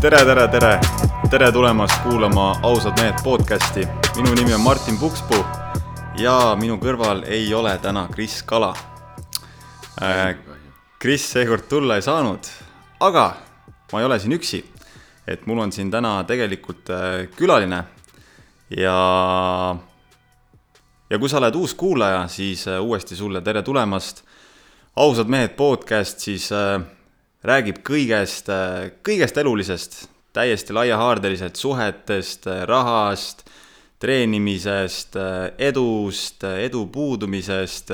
tere, tere, tere, tere tulemast kuulama Ausad mehed podcasti. minu nimi on Martin Pukspuu ja minu kõrval ei ole täna Kris Kala. Kris seekord tulla ei saanud, aga ma ei ole siin üksi. et mul on siin täna tegelikult äh, külaline ja ja kui sa oled uus kuulaja, siis äh, uuesti sulle tere tulemast. ausad mehed podcast siis äh, räägib kõigest, kõigest elulisest, täiesti laiahaardeliselt suhetest, rahast, treenimisest, edust, edu puudumisest,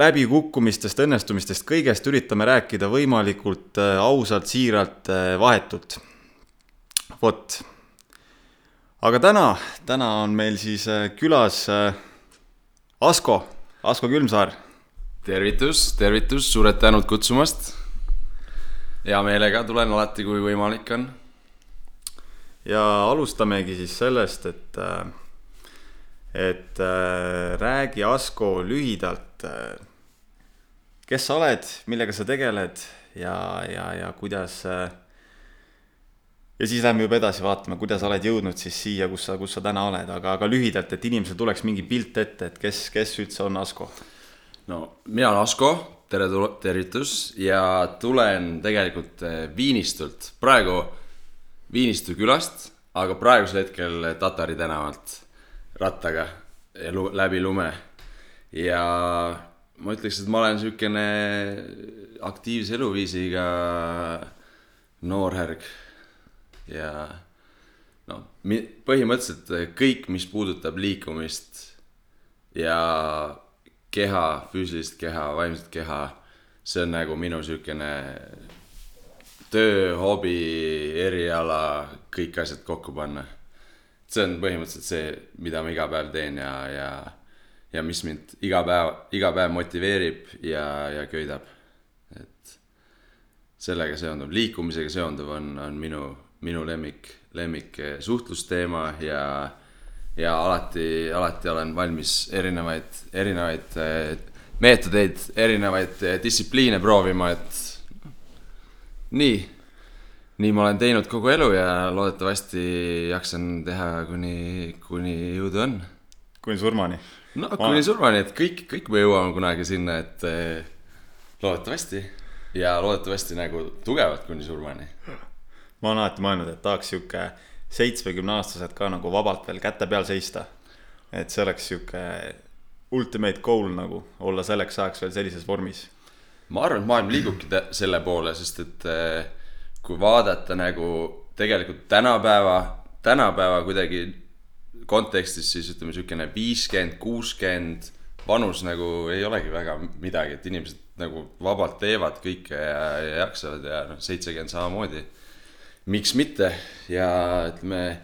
läbikukkumistest, õnnestumistest, kõigest üritame rääkida võimalikult ausalt, siiralt, vahetult. vot. aga täna, täna on meil siis külas Asko, Asko Külmsaar. tervitus, tervitus, suured tänud kutsumast hea meelega tulen alati, kui võimalik on. ja alustamegi siis sellest, et, et äh, räägi, Asko, lühidalt, äh, kes sa oled, millega sa tegeled ja, ja, ja kuidas. Äh, ja siis lähme juba edasi vaatama, kuidas oled jõudnud siis siia, kus sa, kus sa täna oled, aga, aga lühidalt, et inimesel tuleks mingi pilt ette, et kes, kes üldse on Asko? no mina olen Asko tere, tervitus ja tulen tegelikult eh, Viinistult, praegu Viinistu külast, aga praegusel hetkel Tatari tänavalt rattaga lu, läbi lume. ja ma ütleks, et ma olen niisugune aktiivse eluviisiga noorhärg ja noh, põhimõtteliselt kõik, mis puudutab liikumist ja keha, füüsilist keha, vaimset keha, see on nagu minu niisugune töö, hobi, eriala, kõik asjad kokku panna. see on põhimõtteliselt see, mida ma iga päev teen ja, ja, ja mis mind iga päev, iga päev motiveerib ja, ja köidab. et sellega seonduv, liikumisega seonduv on, on minu, minu lemmik, lemmik suhtlusteema ja ja alati, alati olen valmis erinevaid, erinevaid eh, meetodeid, erinevaid eh, distsipliine proovima, et nii. nii ma olen teinud kogu elu ja loodetavasti jaksan teha kuni, kuni jõudu on. kuni surmani? no ma... kuni surmani, et kõik, kõik me jõuame kunagi sinna, et eh, loodetavasti ja loodetavasti nagu tugevalt kuni surmani. ma olen alati mõelnud, et tahaks sihuke seitsmekümne aastased ka nagu vabalt veel käte peal seista. et see oleks sihuke ultimate goal nagu olla selleks ajaks veel sellises vormis. ma arvan, et maailm liigubki selle poole, sest et eh, kui vaadata nagu tegelikult tänapäeva, tänapäeva kuidagi kontekstis, siis ütleme niisugune viiskümmend, kuuskümmend vanus nagu ei olegi väga midagi, et inimesed nagu vabalt teevad kõike ja, ja jaksavad ja noh, seitsekümmend samamoodi miks mitte ja ütleme,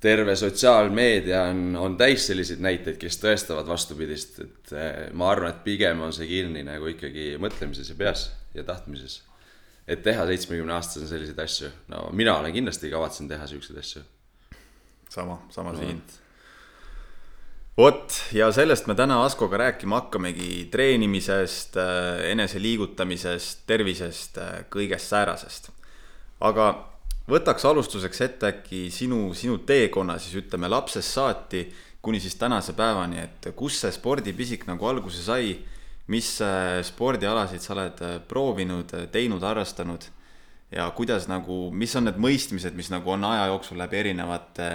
terve sotsiaalmeedia on, on täis selliseid näiteid, kes tõestavad vastupidist, et eh, ma arvan, et pigem on see kinni nagu ikkagi mõtlemises ja peas ja tahtmises. et teha seitsmekümne aastasena selliseid asju, no mina olen kindlasti kavatsen teha siukseid asju. sama, sama no. siin vot ja sellest me täna Askoga rääkima hakkamegi treenimisest, eh, eneseliigutamisest, tervisest, eh, kõigest säärasest. Aga võtaks alustuseks ette äkki sinu, sinu teekonna siis ütleme lapsest saati kuni siis tänase päevani, et kus see spordipisik nagu alguse sai, mis äh, spordialasid sa oled äh, proovinud, äh, teinud, harrastanud ja kuidas nagu, mis on need mõistmised, mis nagu on aja jooksul läbi erinevate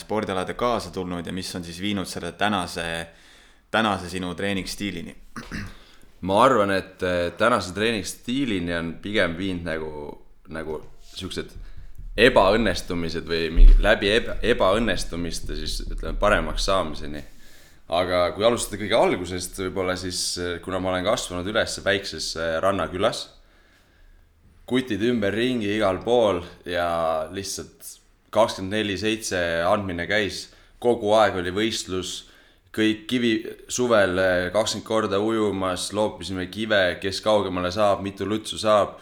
spordialade kaasa tulnud ja mis on siis viinud selle tänase, tänase sinu treeningsstiilini? ma arvan, et tänase treeningsstiilini on pigem viinud nagu, nagu siuksed ebaõnnestumised või mingi läbi eba, ebaõnnestumiste siis ütleme paremaks saamiseni. aga kui alustada kõige algusest võib-olla siis, kuna ma olen kasvanud üles väikses äh, rannakülas, kutid ümberringi igal pool ja lihtsalt kakskümmend neli seitse andmine käis, kogu aeg oli võistlus, kõik kivi, suvel äh, kakskümmend korda ujumas, loopisime kive, kes kaugemale saab, mitu lutsu saab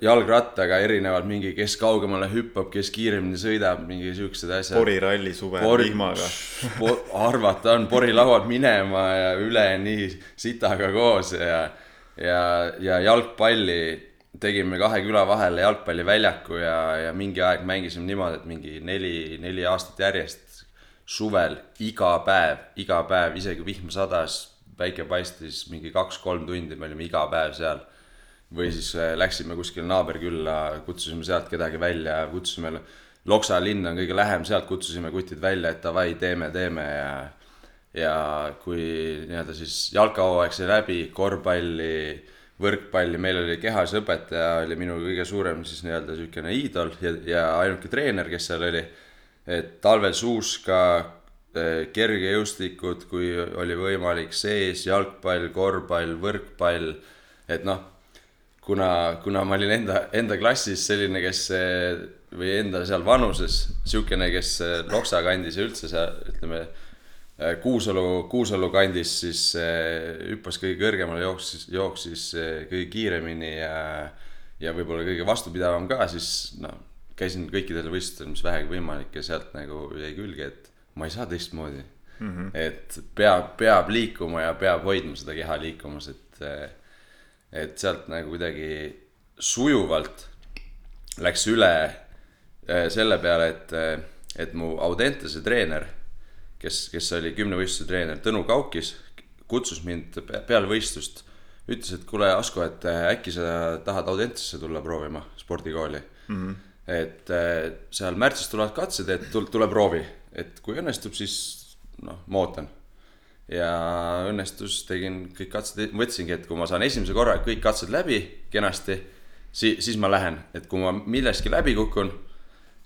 jalgrattaga erinevalt mingi, kes kaugemale hüppab, kes kiiremini sõidab, mingi siuksed asjad. poriralli suve Pori, vihmaga arvata on porilauad minema ja üle nii sitaga koos ja, ja, ja jalgpalli tegime kahe küla vahele jalgpalliväljaku ja, ja mingi aeg mängisime niimoodi, et mingi neli, neli aastat järjest suvel iga päev, iga päev, isegi vihm sadas, päike paistis mingi kaks-kolm tundi, me olime iga päev seal. Või siis äh, läksime kuskile naaberkülla, kutsusime sealt kedagi välja, kutsusime, Loksa linn on kõige lähem, sealt kutsusime kutid välja, et davai, teeme, teeme ja ja kui nii-öelda siis jalkahooaeg sai läbi, korvpalli võrkpalli, meil oli kehasõpetaja, oli minu kõige suurem siis nii-öelda niisugune iidol ja, ja ainuke treener, kes seal oli. et talvel suuska, eh, kergejõustikud, kui oli võimalik sees, jalgpall, korvpall, võrkpall, et noh, kuna, kuna ma olin enda, enda klassis selline, kes või enda seal vanuses, niisugune, kes Loksa kandis ja üldse seal, ütleme Kuusalu, Kuusalu kandis siis äh, hüppas kõige kõrgemale, jooksis, jooksis äh, kõige kiiremini ja, ja võib-olla kõige vastupidavam ka, siis noh, käisin kõikidel võistlustel, mis vähegi võimalik ja sealt nagu jäi külge, et ma ei saa teistmoodi mm. -hmm. et peab, peab liikuma ja peab hoidma seda keha liikumas, et, et sealt nagu kuidagi sujuvalt läks üle selle peale, et, et mu Audentese treener kes, kes oli kümnevõistluse treener, Tõnu Kaukis, kutsus mind peale võistlust, ütles, et kuule, Asko, et äh, äkki sa tahad Audentesse tulla proovima, spordikooli mm. -hmm. et äh, seal märtsis tulevad katsed, et tule, tule proovi, et kui õnnestub, siis noh, ma ootan. Ja õnnestus, tegin kõik katsed, mõtlesingi, et kui ma saan esimese korra kõik katsed läbi kenasti, siis, siis ma lähen, et kui ma milleski läbi kukun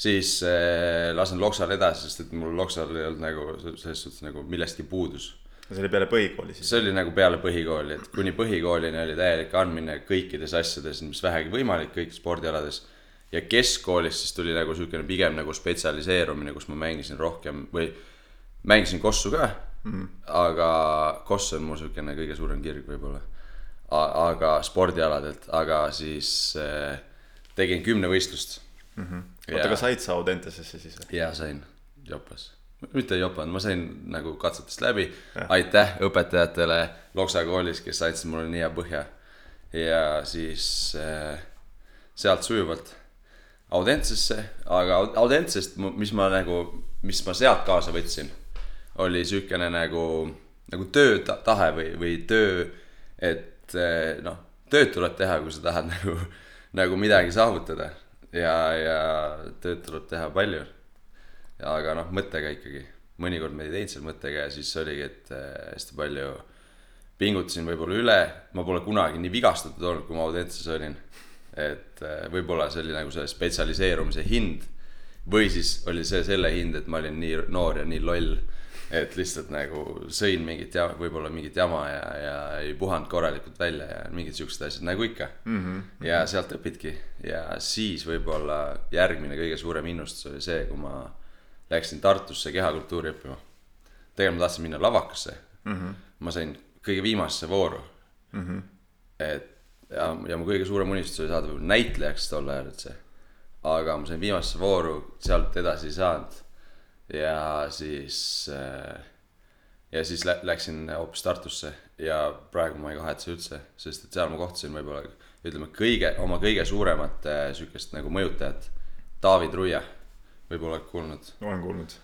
siis äh, lasen Loksal edasi, sest et mul Loksal ei olnud nagu selles suhtes nagu millestki puudus. see oli peale põhikooli siis? see oli nagu peale põhikooli, et kuni põhikoolini oli täielik andmine kõikides asjades, mis vähegi võimalik, kõik spordialades. ja keskkoolis siis tuli nagu siukene pigem nagu spetsialiseerumine, kus ma mängisin rohkem või mängisin kossu ka mm. aga koss on mu siukene kõige suurem kirg võib-olla. aga spordialadelt, aga siis äh, tegin kümnevõistlust mm. -hmm oota, aga said sa Audentesesse siis või? jaa, sain, jopas. mitte ei jopanud, ma sain nagu katsetest läbi. aitäh õpetajatele Loksa koolis, kes andsid mulle nii hea põhja. ja siis äh, sealt sujuvalt Audentesesse, aga Audentesest, mis ma nagu, mis ma sealt kaasa võtsin, oli siukene nagu, nagu töötahe või, või töö, et äh, noh, tööd tuleb teha, kui sa tahad nagu, nagu midagi saavutada ja, ja tööd tuleb teha palju. aga noh, mõttega ikkagi, mõnikord me ei teinud seal mõttega ja siis oligi, et äh, hästi palju pingutasin võib-olla üle, ma pole kunagi nii vigastatud olnud, kui ma Audentses olin. et äh, võib-olla see oli nagu see spetsialiseerumise hind või siis oli see selle hind, et ma olin nii noor ja nii loll et lihtsalt nagu sõin mingit ja võib-olla mingit jama ja, ja ei puhanud korralikult välja ja mingid siuksed asjad nagu ikka mm. -hmm. ja sealt õpidki ja siis võib-olla järgmine kõige suurem innustus oli see, kui ma läksin Tartusse kehakultuuri õppima. tegelikult ma tahtsin minna lavakasse mm. -hmm. ma sain kõige viimasesse vooru mm. -hmm. et ja, ja mu kõige suurem unistus oli saada näitlejaks tol ajal üldse. aga ma sain viimasesse vooru, sealt edasi ei saanud ja siis äh, ja siis lä läksin hoopis Tartusse ja praegu ma ei kahetse üldse, sest et seal ma kohtasin võib-olla ütleme kõige, oma kõige suuremat äh, sihukest nagu mõjutajat, Taavi Truia, võib-olla oled kuulnud? olen kuulnud.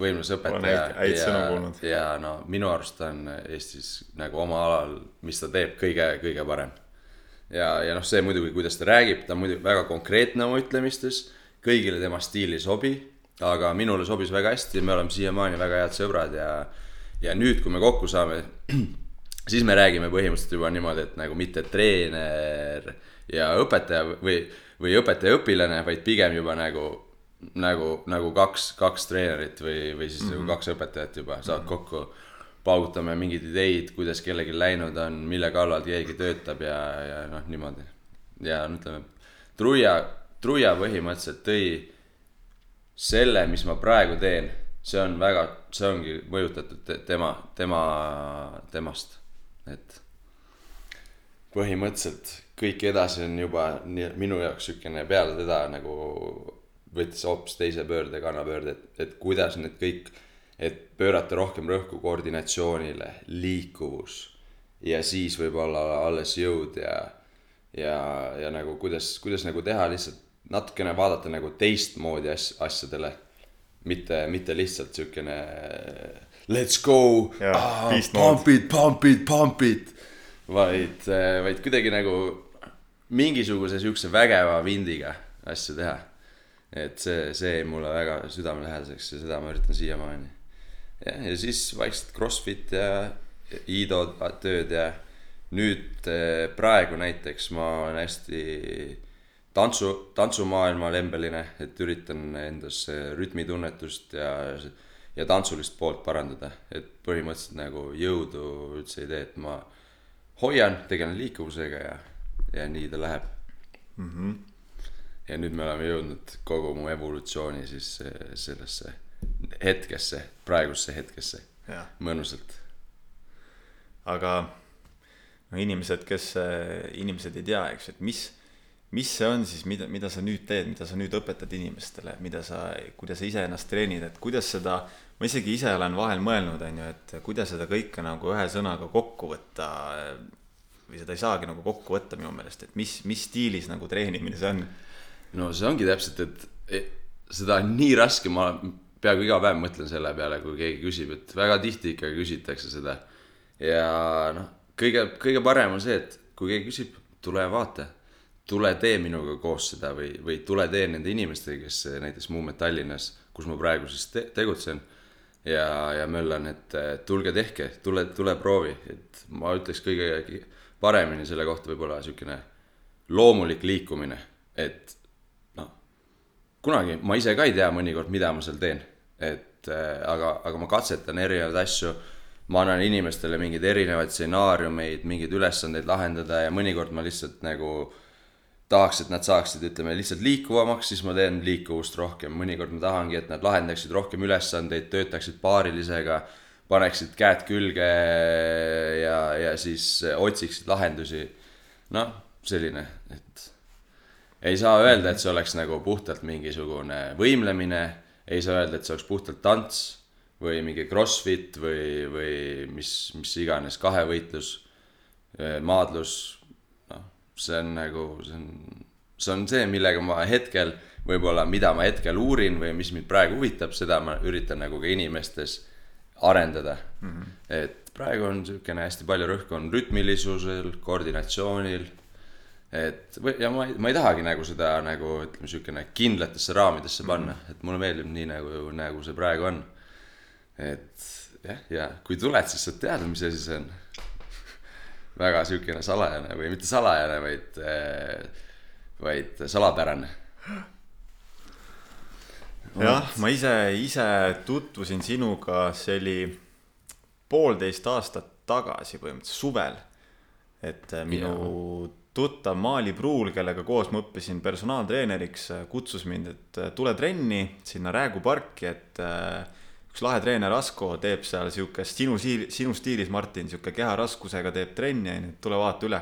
võimlusõpetaja. häid sõnu kuulnud. ja no minu arust ta on Eestis nagu oma alal, mis ta teeb, kõige, kõige parem. ja, ja noh, see muidugi, kuidas ta räägib, ta on muidugi väga konkreetne oma ütlemistes, kõigile tema stiil ei sobi aga minule sobis väga hästi, me oleme siiamaani väga head sõbrad ja, ja nüüd, kui me kokku saame, siis me räägime põhimõtteliselt juba niimoodi, et nagu mitte treener ja õpetaja või, või õpetaja-õpilane, vaid pigem juba nagu, nagu, nagu kaks, kaks treenerit või, või siis mm -hmm. nagu mhm. kaks õpetajat juba saavad mm -hmm. kokku. paugutame mingeid ideid, kuidas kellelgi läinud on, mille kallal keegi töötab ja, ja noh, niimoodi. ja ütleme, Truia, Truia põhimõtteliselt tõi selle, mis ma praegu teen, see on väga, see ongi mõjutatud te, tema, tema, temast, et põhimõtteliselt kõik edasi on juba nii minu jaoks niisugune peale teda nagu võttis hoopis teise pöörde, kannapöörde, et, et kuidas need kõik, et pöörata rohkem rõhku koordinatsioonile, liikuvus ja siis võib-olla alles jõud ja ja, ja nagu kuidas, kuidas nagu teha lihtsalt natukene vaadata nagu teistmoodi as-, asjadele. mitte, mitte lihtsalt siukene let's go beast mode. pump it, pump it, pump it. vaid, vaid kuidagi nagu mingisuguse siukse vägeva vindiga asju teha. et see, see jäi mulle väga südamelähedaseks ja seda ma üritan siiamaani. jah, ja siis vaikselt Crossfit ja Ido tööd ja nüüd eh, praegu näiteks ma olen hästi tantsu, tantsumaailma lembeline, et üritan endas eh, rütmitunnetust ja, ja tantsulist poolt parandada, et põhimõtteliselt nagu jõudu üldse ei tee, et ma hoian, tegelen liikuvusega ja, ja nii ta läheb mm. -hmm. ja nüüd me oleme jõudnud kogu mu evolutsiooni siis eh, sellesse hetkesse, praegusesse hetkesse, mõnusalt. aga no inimesed, kes, inimesed ei tea, eks, et mis, mis see on siis, mida, mida sa nüüd teed, mida sa nüüd õpetad inimestele, mida sa, kuidas sa iseennast treenid, et kuidas seda, ma isegi ise olen vahel mõelnud, on ju, et kuidas seda kõike nagu ühe sõnaga kokku võtta või seda ei saagi nagu kokku võtta minu meelest, et mis, mis stiilis nagu treenimine see on no see ongi täpselt, et seda on nii raske, ma peaaegu iga päev mõtlen selle peale, kui keegi küsib, et väga tihti ikka küsitakse seda. ja noh, kõige, kõige parem on see, et kui keegi küsib, tule vaata, tule tee minuga koos seda või, või tule tee nende inimestega, kes näiteks Muumet Tallinnas, kus ma praegu siis te tegutsen ja, ja möllan, et tulge tehke, tule, tule proovi, et ma ütleks kõige paremini selle kohta võib-olla niisugune loomulik liikumine, et noh, kunagi ma ise ka ei tea mõnikord, mida ma seal teen, et äh, aga, aga ma katsetan erinevaid asju. ma annan inimestele mingeid erinevaid stsenaariumeid, mingeid ülesandeid lahendada ja mõnikord ma lihtsalt nagu tahaks, et nad saaksid, ütleme lihtsalt liikuvamaks, siis ma teen liikuvust rohkem, mõnikord ma tahangi, et nad lahendaksid rohkem ülesandeid, töötaksid paarilisega, paneksid käed külge ja, ja siis otsiksid lahendusi. noh, selline, et ei saa öelda, et see oleks nagu puhtalt mingisugune võimlemine, ei saa öelda, et see oleks puhtalt tants või mingi crossfit või, või mis, mis iganes kahevõitlus, maadlus, see on nagu, see on, see on see, millega ma hetkel võib-olla, mida ma hetkel uurin või mis mind praegu huvitab, seda ma üritan nagu ka inimestes arendada mm. -hmm. et praegu on niisugune hästi palju rõhku on rütmilisusel, koordinatsioonil et või ja ma ei, ma ei tahagi nagu seda nagu ütleme, niisugune kindlatesse raamidesse panna mm, -hmm. et mulle meeldib nii nagu, nagu see praegu on. et jah, ja kui tuled, siis saad teada, mis asi see on. Väga niisugune salajane või mitte salajane, vaid, vaid salapärane. jah, ma ise, ise tutvusin sinuga, see oli poolteist aastat tagasi põhimõtteliselt suvel. et äh, minu tuttav Maali Pruul, kellega koos ma õppisin personaaltreeneriks, kutsus mind, et tule trenni sinna Räägu parki, et äh, üks lahe treener Asko teeb seal siukest sinu, sinu stiilis, Martin, sihuke keharaskusega teeb trenni, onju, tule vaata üle.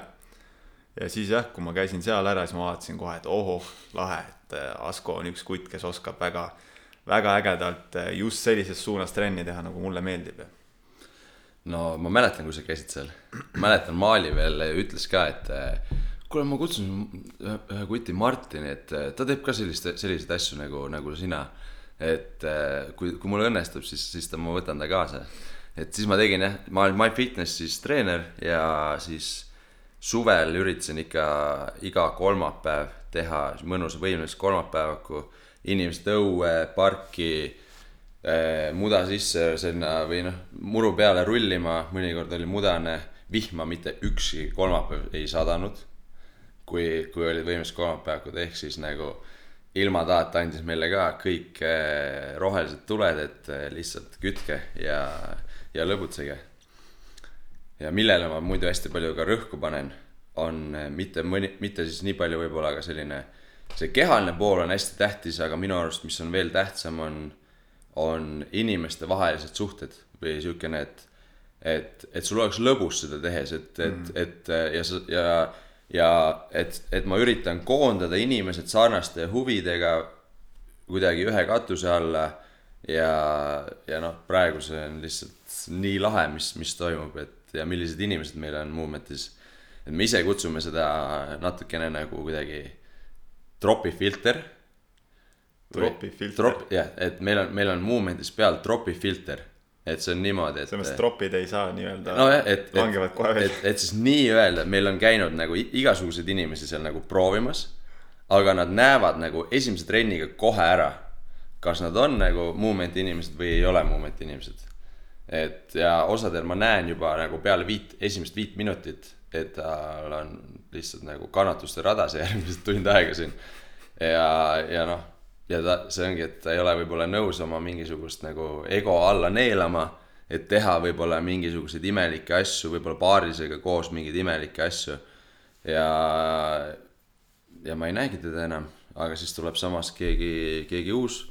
ja siis jah, kui ma käisin seal ära, siis ma vaatasin kohe, et ohoh, lahe, et äh, Asko on üks kutt, kes oskab väga, väga ägedalt äh, just sellises suunas trenni teha, nagu mulle meeldib. no ma mäletan, kui sa käisid seal, mäletan Maali veel ütles ka, et eh, kuule, ma kutsun ühe, kuti Martini, et ta teeb ka sellist, selliseid asju nagu, nagu sina. Et eh, kui, kui mul õnnestub, siis, siis ta, ma võtan ta kaasa. et siis ma tegin jah, ma olen MyFitnessis treener ja siis suvel üritasin ikka iga kolmapäev teha mõnusa võimelise kolmapäevaku, inimesed õue, parki eh, muda sisse sinna või noh, muru peale rullima, mõnikord oli mudane, vihma mitte ükski kolmapäev ei sadanud. kui, kui olid võimelised kolmapäevakud, ehk siis nagu ilmataat andis meile ka kõik eh, rohelised tuled, et eh, lihtsalt kütke ja, ja lõbutsege. ja millele ma muidu hästi palju ka rõhku panen, on eh, mitte mõni, mitte siis nii palju võib-olla ka selline, see kehaline pool on hästi tähtis, aga minu arust, mis on veel tähtsam, on on inimestevahelised suhted või siukene, et, et, et sul oleks lõbus seda tehes, et, et, et ja sa ja, ja et, et ma üritan koondada inimesed sarnaste huvidega kuidagi ühe katuse alla ja, ja noh, praegu see on lihtsalt nii lahe, mis, mis toimub, et ja millised inimesed meil on Movementis. et me ise kutsume seda natukene nagu kuidagi tropifilter Tropifilter. trop, jah, et meil on, meil on Movementis peal tropifilter, et see on niimoodi, et selles mõttes tropid ei saa nii-öelda et, langevad kohe välja et, et siis nii-öelda meil on käinud nagu igasuguseid inimesi seal nagu proovimas, aga nad näevad nagu esimese trenniga kohe ära, kas nad on nagu movement'i inimesed või ei ole movement'i inimesed. et ja osadel ma näen juba nagu peale viit, esimest viit minutit, et tal on lihtsalt nagu kannatuste radas järgmised tund aega siin. ja, ja noh, ja ta, see ongi, et ta ei ole võib-olla nõus oma mingisugust nagu ego alla neelama, et teha võib-olla mingisuguseid imelikke asju, võib-olla paarisega koos mingeid imelikke asju. ja, ja ma ei näegi teda enam, aga siis tuleb samas keegi, keegi uus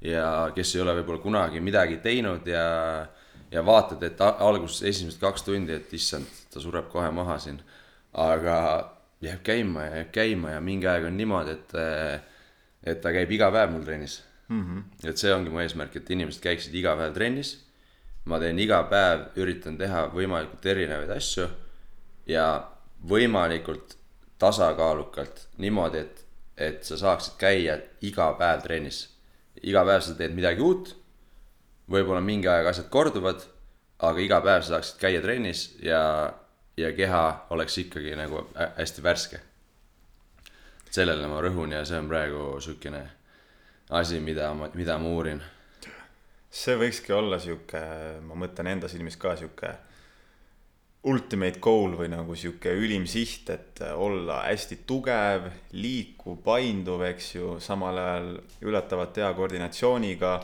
ja kes ei ole võib-olla kunagi midagi teinud ja, ja vaatad, et alguses esimesed kaks tundi, et issand, ta sureb kohe maha siin. aga jääb käima ja jääb käima ja mingi aeg on niimoodi, et, et ta käib iga päev mul trennis mm. -hmm. et see ongi mu eesmärk, et inimesed käiksid iga päev trennis. ma teen iga päev, üritan teha võimalikult erinevaid asju ja võimalikult tasakaalukalt niimoodi, et, et sa saaksid käia iga päev trennis. iga päev sa teed midagi uut, võib-olla mingi aeg asjad korduvad, aga iga päev sa saaksid käia trennis ja, ja keha oleks ikkagi nagu hä- hästi värske. Sellele ma rõhun ja see on praegu siukene asi, mida ma, mida ma uurin. see võikski olla sihuke, ma mõtlen enda silmis ka sihuke ultimate goal või nagu sihuke ülim siht, et olla hästi tugev, liikuv, painduv, eks ju, samal ajal üllatavalt hea koordinatsiooniga.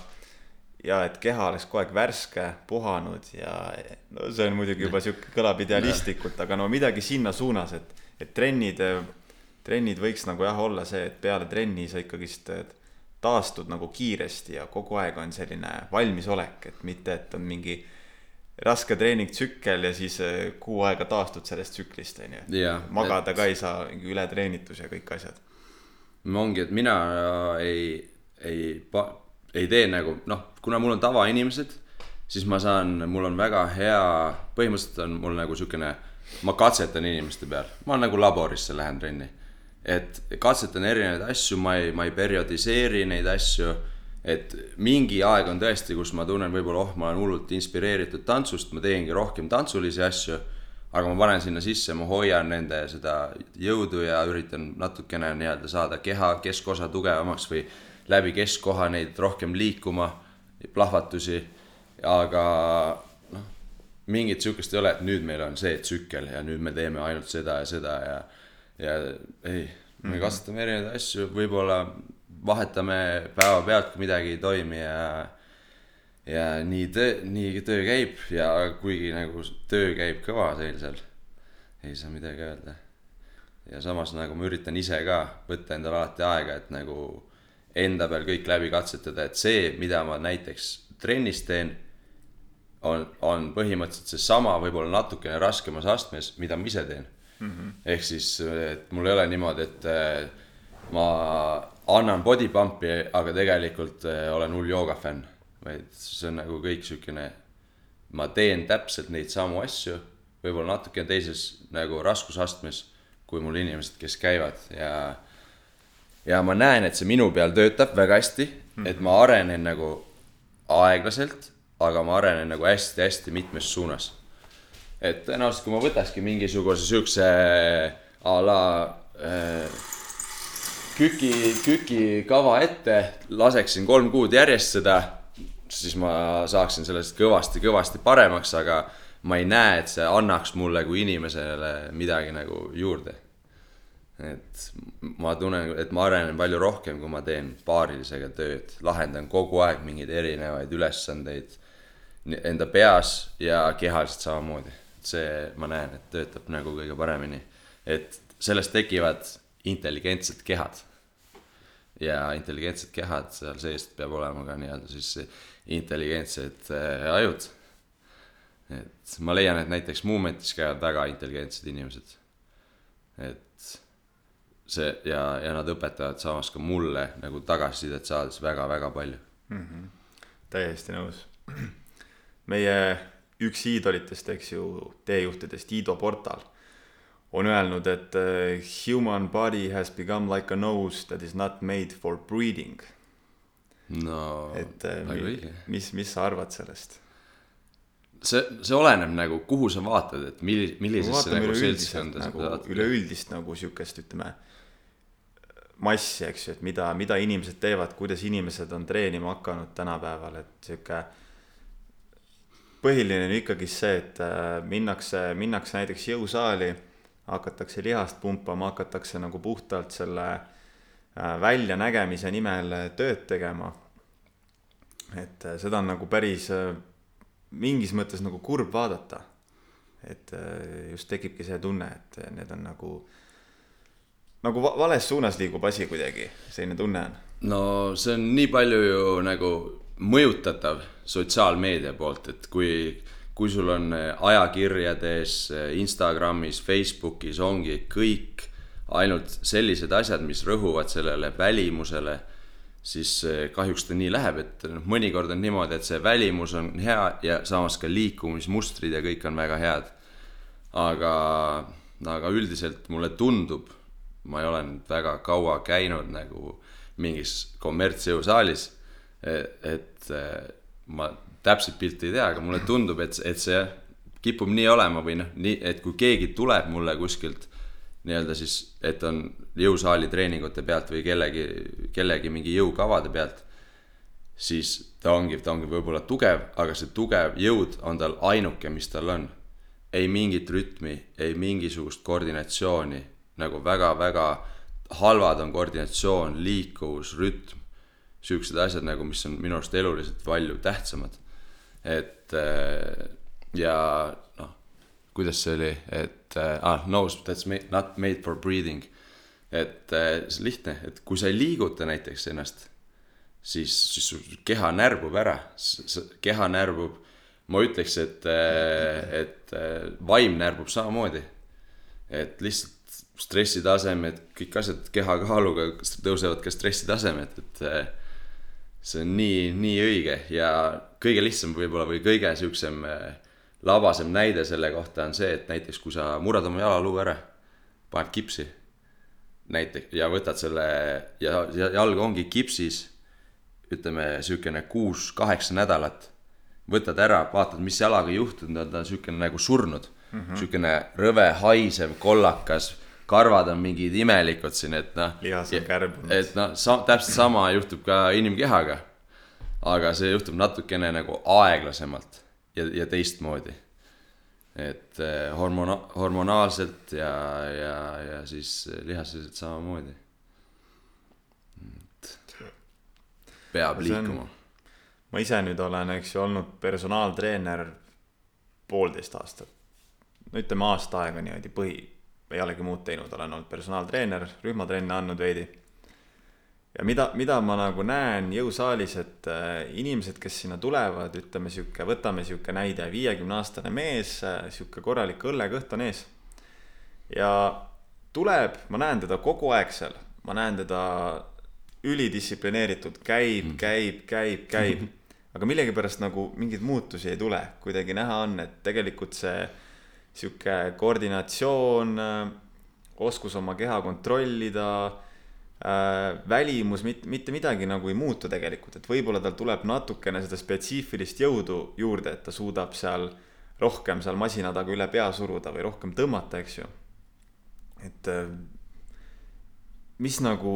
ja et keha oleks kogu aeg värske, puhanud ja no see on muidugi juba sihuke, kõlab idealistlikult, aga no midagi sinna suunas, et, et trennid, trennid võiks nagu jah olla see, et peale trenni sa ikkagist taastud nagu kiiresti ja kogu aeg on selline valmisolek, et mitte, et on mingi raske treeningtsükkel ja siis eh, kuu aega taastud sellest tsüklist, on ju magada et- ka ei saa, mingi ületreenitus ja kõik asjad. ongi, et mina ei, ei, ei tee nagu noh, kuna mul on tavainimesed, siis ma saan, mul on väga hea, põhimõtteliselt on mul nagu siukene, ma katsetan inimeste peal, ma nagu laborisse lähen trenni. Et katsetan erinevaid asju, ma ei, ma ei periodiseeri neid asju. et mingi aeg on tõesti, kus ma tunnen võib-olla, oh, ma olen hullult inspireeritud tantsust, ma teengi rohkem tantsulisi asju aga ma panen sinna sisse, ma hoian nende seda jõudu ja üritan natukene nii-öelda saada keha keskosa tugevamaks või läbi keskkoha neid rohkem liikuma, plahvatusi. aga noh, mingit sihukest ei ole, et nüüd meil on see tsükkel ja nüüd me teeme ainult seda ja seda ja, ja ei, me katsetame erinevaid asju, võib-olla vahetame päevapealt, kui midagi ei toimi ja ja nii töö, nii töö käib ja kuigi nagu töö käib kõva teil seal, ei saa midagi öelda. ja samas nagu ma üritan ise ka võtta endale alati aega, et nagu enda peal kõik läbi katsetada, et see, mida ma näiteks trennis teen, on, on põhimõtteliselt seesama, võib-olla natukene raskemas astmes, mida ma ise teen mm. -hmm. ehk siis, et mul ei ole niimoodi, et eh, ma annan body pump'i, aga tegelikult eh, olen hull joogafänn, vaid see on nagu kõik siukene, ma teen täpselt neid samu asju, võib-olla natukene teises nagu raskusastmes, kui mul inimesed, kes käivad ja ja ma näen, et see minu peal töötab väga hästi mm, -hmm. et ma arenen nagu aeglaselt, aga ma arenen nagu hästi-hästi mitmes suunas. Et tõenäoliselt, kui ma võtakski mingisuguse siukse a la äh, küki, kükikava ette, laseksin kolm kuud järjest seda, siis ma saaksin sellest kõvasti-kõvasti paremaks, aga ma ei näe, et see annaks mulle kui inimesele midagi nagu juurde et ma tunnen, et ma arenen palju rohkem, kui ma teen paarilisega tööd, lahendan kogu aeg mingeid erinevaid ülesandeid enda peas ja kehaliselt samamoodi. see, ma näen, et töötab nagu kõige paremini. et sellest tekivad intelligentsed kehad. ja intelligentsed kehad, seal sees peab olema ka nii-öelda siis intelligentsed äh, ajud. et ma leian, et näiteks Movementis käivad väga intelligentsed inimesed. et see ja, ja nad õpetavad samas ka mulle nagu tagasisidet saades väga-väga palju. täiesti nõus. meie üks iidolitest, eks ju, teejuhtidest, Iido Portal, on öelnud, et uh, human body has become like a nose that is not made for breathing. no et uh, väga õige. mis, mis sa arvad sellest? see, see oleneb nagu, kuhu sa vaatad, et milli-, millisesse nagu seltskonda sa nagu saad. üleüldist nagu siukest, ütleme, massi, eks ju, et mida, mida inimesed teevad, kuidas inimesed on treenima hakanud tänapäeval, et sihuke põhiline on ikkagi see, et äh, minnakse, minnakse näiteks jõusaali, hakatakse lihast pumpama, hakatakse nagu puhtalt selle äh, väljanägemise nimel tööd tegema. et äh, seda on nagu päris mingis mõttes nagu kurb vaadata. et just tekibki see tunne, et need on nagu, nagu vales suunas liigub asi kuidagi, selline tunne on. no see on nii palju ju nagu mõjutatav sotsiaalmeedia poolt, et kui, kui sul on ajakirjades, Instagramis, Facebookis ongi kõik ainult sellised asjad, mis rõhuvad sellele välimusele, siis kahjuks ta nii läheb, et noh, mõnikord on niimoodi, et see välimus on hea ja samas ka liikumismustrid ja kõik on väga head. aga, aga üldiselt mulle tundub, ma ei ole nüüd väga kaua käinud nagu mingis kommertsjõusaalis et ma täpset pilti ei tea, aga mulle tundub, et, et see kipub nii olema või noh, nii, et kui keegi tuleb mulle kuskilt nii-öelda siis, et on jõusaali treeningute pealt või kellegi, kellegi mingi jõukavade pealt, siis ta ongi, ta ongi võib-olla tugev, aga see tugev jõud on tal ainuke, mis tal on. ei mingit rütmi, ei mingisugust koordinatsiooni, nagu väga-väga halvad on koordinatsioon, liikuvus, rütm siuksed asjad nagu, mis on minu arust eluliselt palju tähtsamad. et äh, ja noh, kuidas see oli, et äh, ah, nose that's made, not made for breathing. et äh, see on lihtne, et kui sa ei liiguta näiteks ennast, siis, siis su keha närvub ära, keha närvub. ma ütleks, et, et vaim närvub samamoodi. et lihtsalt stressitasemed, kõik asjad kehakaaluga tõusevad ka stressitasemed, et see on nii, nii õige ja kõige lihtsam võib-olla või kõige siuksem äh, labasem näide selle kohta on see, et näiteks kui sa murrad oma jalaluu ära, paned kipsi näiteks ja võtad selle ja, ja jalg ongi kipsis, ütleme siukene kuus-kaheksa nädalat. võtad ära, vaatad, mis jalaga juhtunud on, ta on siukene nagu surnud mm -hmm., siukene rõve, haisev, kollakas karvad on mingid imelikud siin, et noh. lihas on kärbunud. et noh, sa-, täpselt sama juhtub ka inimkehaga. aga see juhtub natukene nagu aeglasemalt ja, ja teistmoodi. et eh, hormona-, hormonaalselt ja, ja, ja siis lihaseliselt samamoodi. peab liikuma. ma ise nüüd olen, eks ju, olnud personaaltreener poolteist aastat. no ütleme aasta aega niimoodi põhi ei olegi muud teinud, olen olnud personaaltreener, rühmatrenne andnud veidi. ja mida, mida ma nagu näen jõusaalis, et äh, inimesed, kes sinna tulevad, ütleme sihuke, võtame sihuke näide, viiekümne aastane mees äh,, sihuke korralik õllekõht on ees. ja tuleb, ma näen teda kogu aeg seal, ma näen teda ülidistsiplineeritud, käib, mm. käib, käib, käib aga millegipärast nagu mingeid muutusi ei tule, kuidagi näha on, et tegelikult see sihuke koordinatsioon, oskus oma keha kontrollida äh,, välimus, mitte, mitte midagi nagu ei muutu tegelikult, et võib-olla tal tuleb natukene seda spetsiifilist jõudu juurde, et ta suudab seal rohkem seal masina taga üle pea suruda või rohkem tõmmata, eks ju. et äh, mis nagu,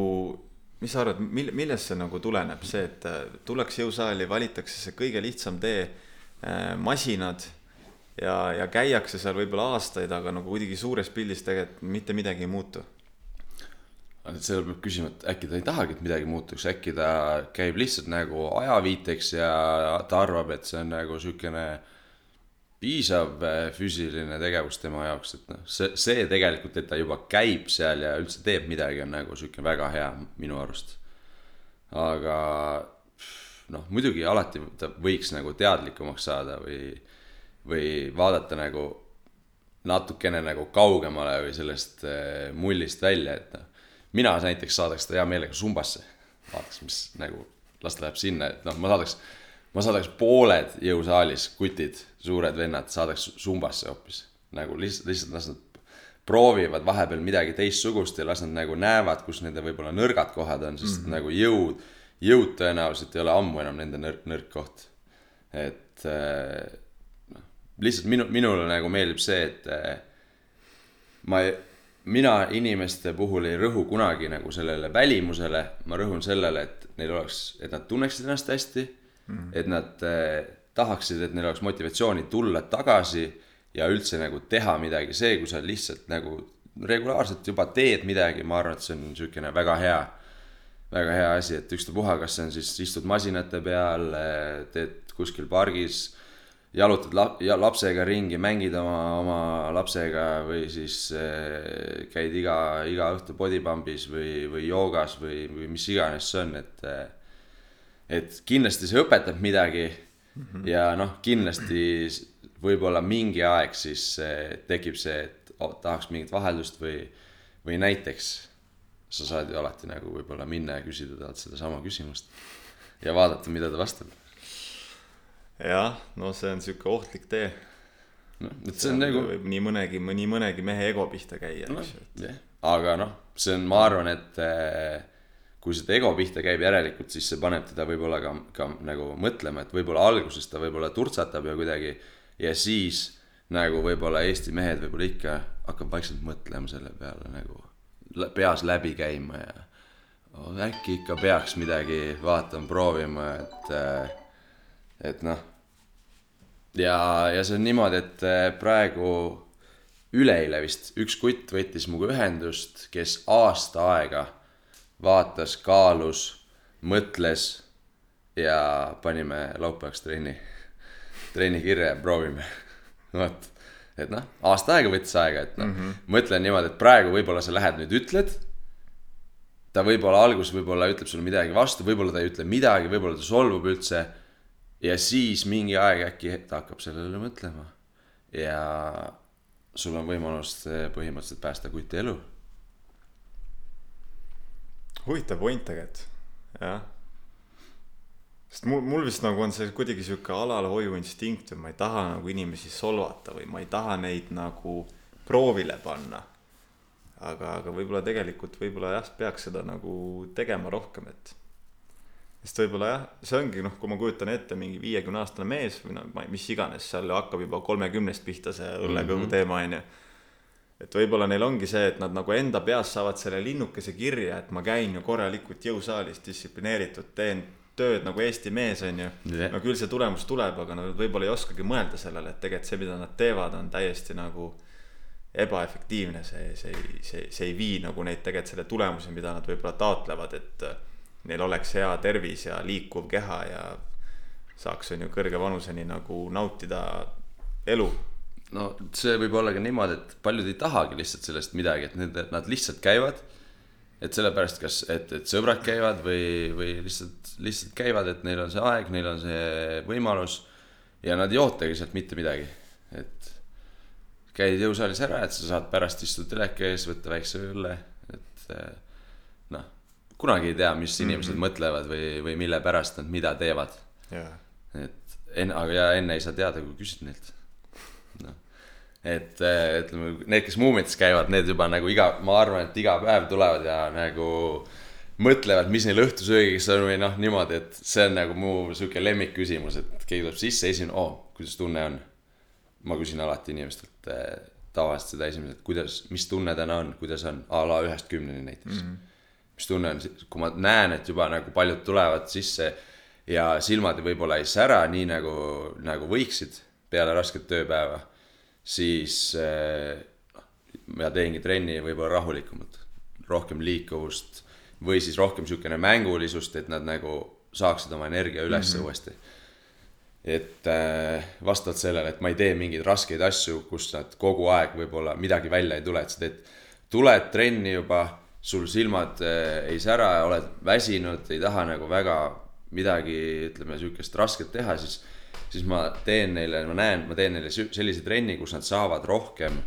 mis sa arvad, mil-, millest see nagu tuleneb, see, et äh, tullakse jõusaali, valitakse see kõige lihtsam tee, äh, masinad ja, ja käiakse seal võib-olla aastaid, aga nagu kuidagi suures pildis tegelikult mitte midagi ei muutu. seal peab küsima, et äkki ta ei tahagi, et midagi muutuks, äkki ta käib lihtsalt nagu ajaviiteks ja ta arvab, et see on nagu siukene piisav äh, füüsiline tegevus tema jaoks, et noh, see, see tegelikult, et ta juba käib seal ja üldse teeb midagi, on nagu sihuke väga hea minu arust. aga noh, muidugi alati ta võiks nagu teadlikumaks saada või või vaadata nagu natukene nagu kaugemale või sellest äh, mullist välja, et noh. mina näiteks saadaks ta hea meelega Sumbasse, vaataks, mis nagu, las ta läheb sinna, et noh, ma saadaks, ma saadaks pooled jõusaalis kutid, suured vennad, saadaks Sumbasse hoopis. nagu lihtsalt, lihtsalt las nad proovivad vahepeal midagi teistsugust ja las nad nagu näevad, kus nende võib-olla nõrgad kohad on, sest mm -hmm. nagu jõud, jõud tõenäoliselt ei ole ammu enam nende nõrk, nõrk koht. et noh, lihtsalt minu, minule nagu meeldib see, et ma ei, mina inimeste puhul ei rõhu kunagi nagu sellele välimusele, ma rõhun sellele, et neil oleks, et nad tunneksid ennast hästi mm, -hmm. et nad eh, tahaksid, et neil oleks motivatsiooni tulla tagasi ja üldse nagu teha midagi, see, kui sa lihtsalt nagu regulaarselt juba teed midagi, ma arvan, et see on niisugune väga hea, väga hea asi, et ükstapuha, kas see on siis istud masinate peal, eh, teed kuskil pargis jalutad lap-, ja lapsega ringi, mängid oma, oma lapsega või siis äh, käid iga, iga õhtu bodypump'is või, või joogas või, või mis iganes see on, et äh, et kindlasti see õpetab midagi mm -hmm. ja noh, kindlasti võib-olla mingi aeg siis äh, tekib see, et oh, tahaks mingit vaheldust või, või näiteks sa saad ju alati nagu võib-olla minna ja küsida talt sedasama küsimust ja vaadata, mida ta vastab jah, no see on sihuke ohtlik tee. noh, et see on nagu. võib nii mõnegi, nii mõnegi mehe ego pihta käia no,, eks ju. jah, aga noh, see on, ma arvan, et eh, kui seda ego pihta käib järelikult, siis see paneb teda võib-olla ka, ka nagu mõtlema, et võib-olla alguses ta võib-olla turtsatab ja kuidagi ja siis nagu võib-olla Eesti mehed võib-olla ikka hakkab vaikselt mõtlema selle peale nagu peas läbi käima ja oh, äkki ikka peaks midagi vaatama, proovima, et äh, et noh. ja, ja see on niimoodi, et äh, praegu üleeile vist üks kutt võttis minuga ühendust, kes aasta aega vaatas, kaalus, mõtles ja panime laupäevaks trenni, trenni kirja ja proovime. vot, et noh, aasta aega võttis aega, et noh mm -hmm., mõtlen niimoodi, et praegu võib-olla sa lähed nüüd ütled. ta võib-olla alguses võib-olla ütleb sulle midagi vastu, võib-olla ta ei ütle midagi, võib-olla ta solvub üldse ja siis mingi aeg äkki ta hakkab sellele mõtlema. ja sul on võimalus põhimõtteliselt päästa kuti elu. huvitav point tegelikult, jah. sest mul, mul vist nagu on see kuidagi sihuke alalhoiuinstinkt või ma ei taha nagu inimesi solvata või ma ei taha neid nagu proovile panna. aga, aga võib-olla tegelikult võib-olla jah, peaks seda nagu tegema rohkem, et sest võib-olla jah, see ongi noh, kui ma kujutan ette mingi viiekümne aastane mees või no ma ei, mis iganes, seal hakkab juba kolmekümnest pihta see õllekõhu mm -hmm. teema on ju. et võib-olla neil ongi see, et nad nagu enda peas saavad selle linnukese kirja, et ma käin ju korralikult jõusaalis distsiplineeritud, teen tööd nagu Eesti mees on ju yeah.. no küll see tulemus tuleb, aga nad võib-olla ei oskagi mõelda sellele, et tegelikult see, mida nad teevad, on täiesti nagu ebaefektiivne, see, see, see, see ei vii nagu neid tegelikult selle tulemuse, mida nad võib-olla taotlevad, et neil oleks hea tervis ja liikuv keha ja saaks, on ju, kõrge vanuseni nagu nautida elu. no see võib olla ka niimoodi, et paljud ei tahagi lihtsalt sellest midagi, et need, nad lihtsalt käivad. et sellepärast, kas, et, et sõbrad käivad või, või lihtsalt, lihtsalt käivad, et neil on see aeg, neil on see võimalus. ja nad ei ootagi sealt mitte midagi, et käid jõusaalis ära, et sa saad pärast istuda teleka ees, võtta väikse õlle, et kunagi ei tea, mis inimesed mm -hmm. mõtlevad või, või mille pärast nad mida teevad yeah.. et enne, aga ja enne ei saa teada, kui küsid neilt. noh, et eh, ütleme, need, kes Muumites käivad, need juba nagu iga, ma arvan, et iga päev tulevad ja nagu mõtlevad, mis neil õhtusöögiks on või noh, niimoodi, et see on nagu mu sihuke lemmikküsimus, et keegi tuleb sisse, esimene, oo, kuidas tunne on? ma küsin alati inimestelt eh, tavaliselt seda esimesed, kuidas, mis tunne täna on, kuidas on, a la ühest kümneni näiteks mm. -hmm mis tunne on, kui ma näen, et juba nagu paljud tulevad sisse ja silmad võib-olla ei sära nii nagu, nagu võiksid peale rasket tööpäeva, siis äh, ma teengi trenni võib-olla rahulikumalt, rohkem liikuvust või siis rohkem niisugune mängulisust, et nad nagu saaksid oma energia üles mm -hmm. uuesti. et äh, vastavalt sellele, et ma ei tee mingeid raskeid asju, kus nad kogu aeg võib-olla midagi välja ei tule, et sa teed, tuled trenni juba sul silmad eh, ei sära, oled väsinud, ei taha nagu väga midagi, ütleme, sihukest rasket teha, siis, siis ma teen neile, ma näen, ma teen neile sellise trenni, kus nad saavad rohkem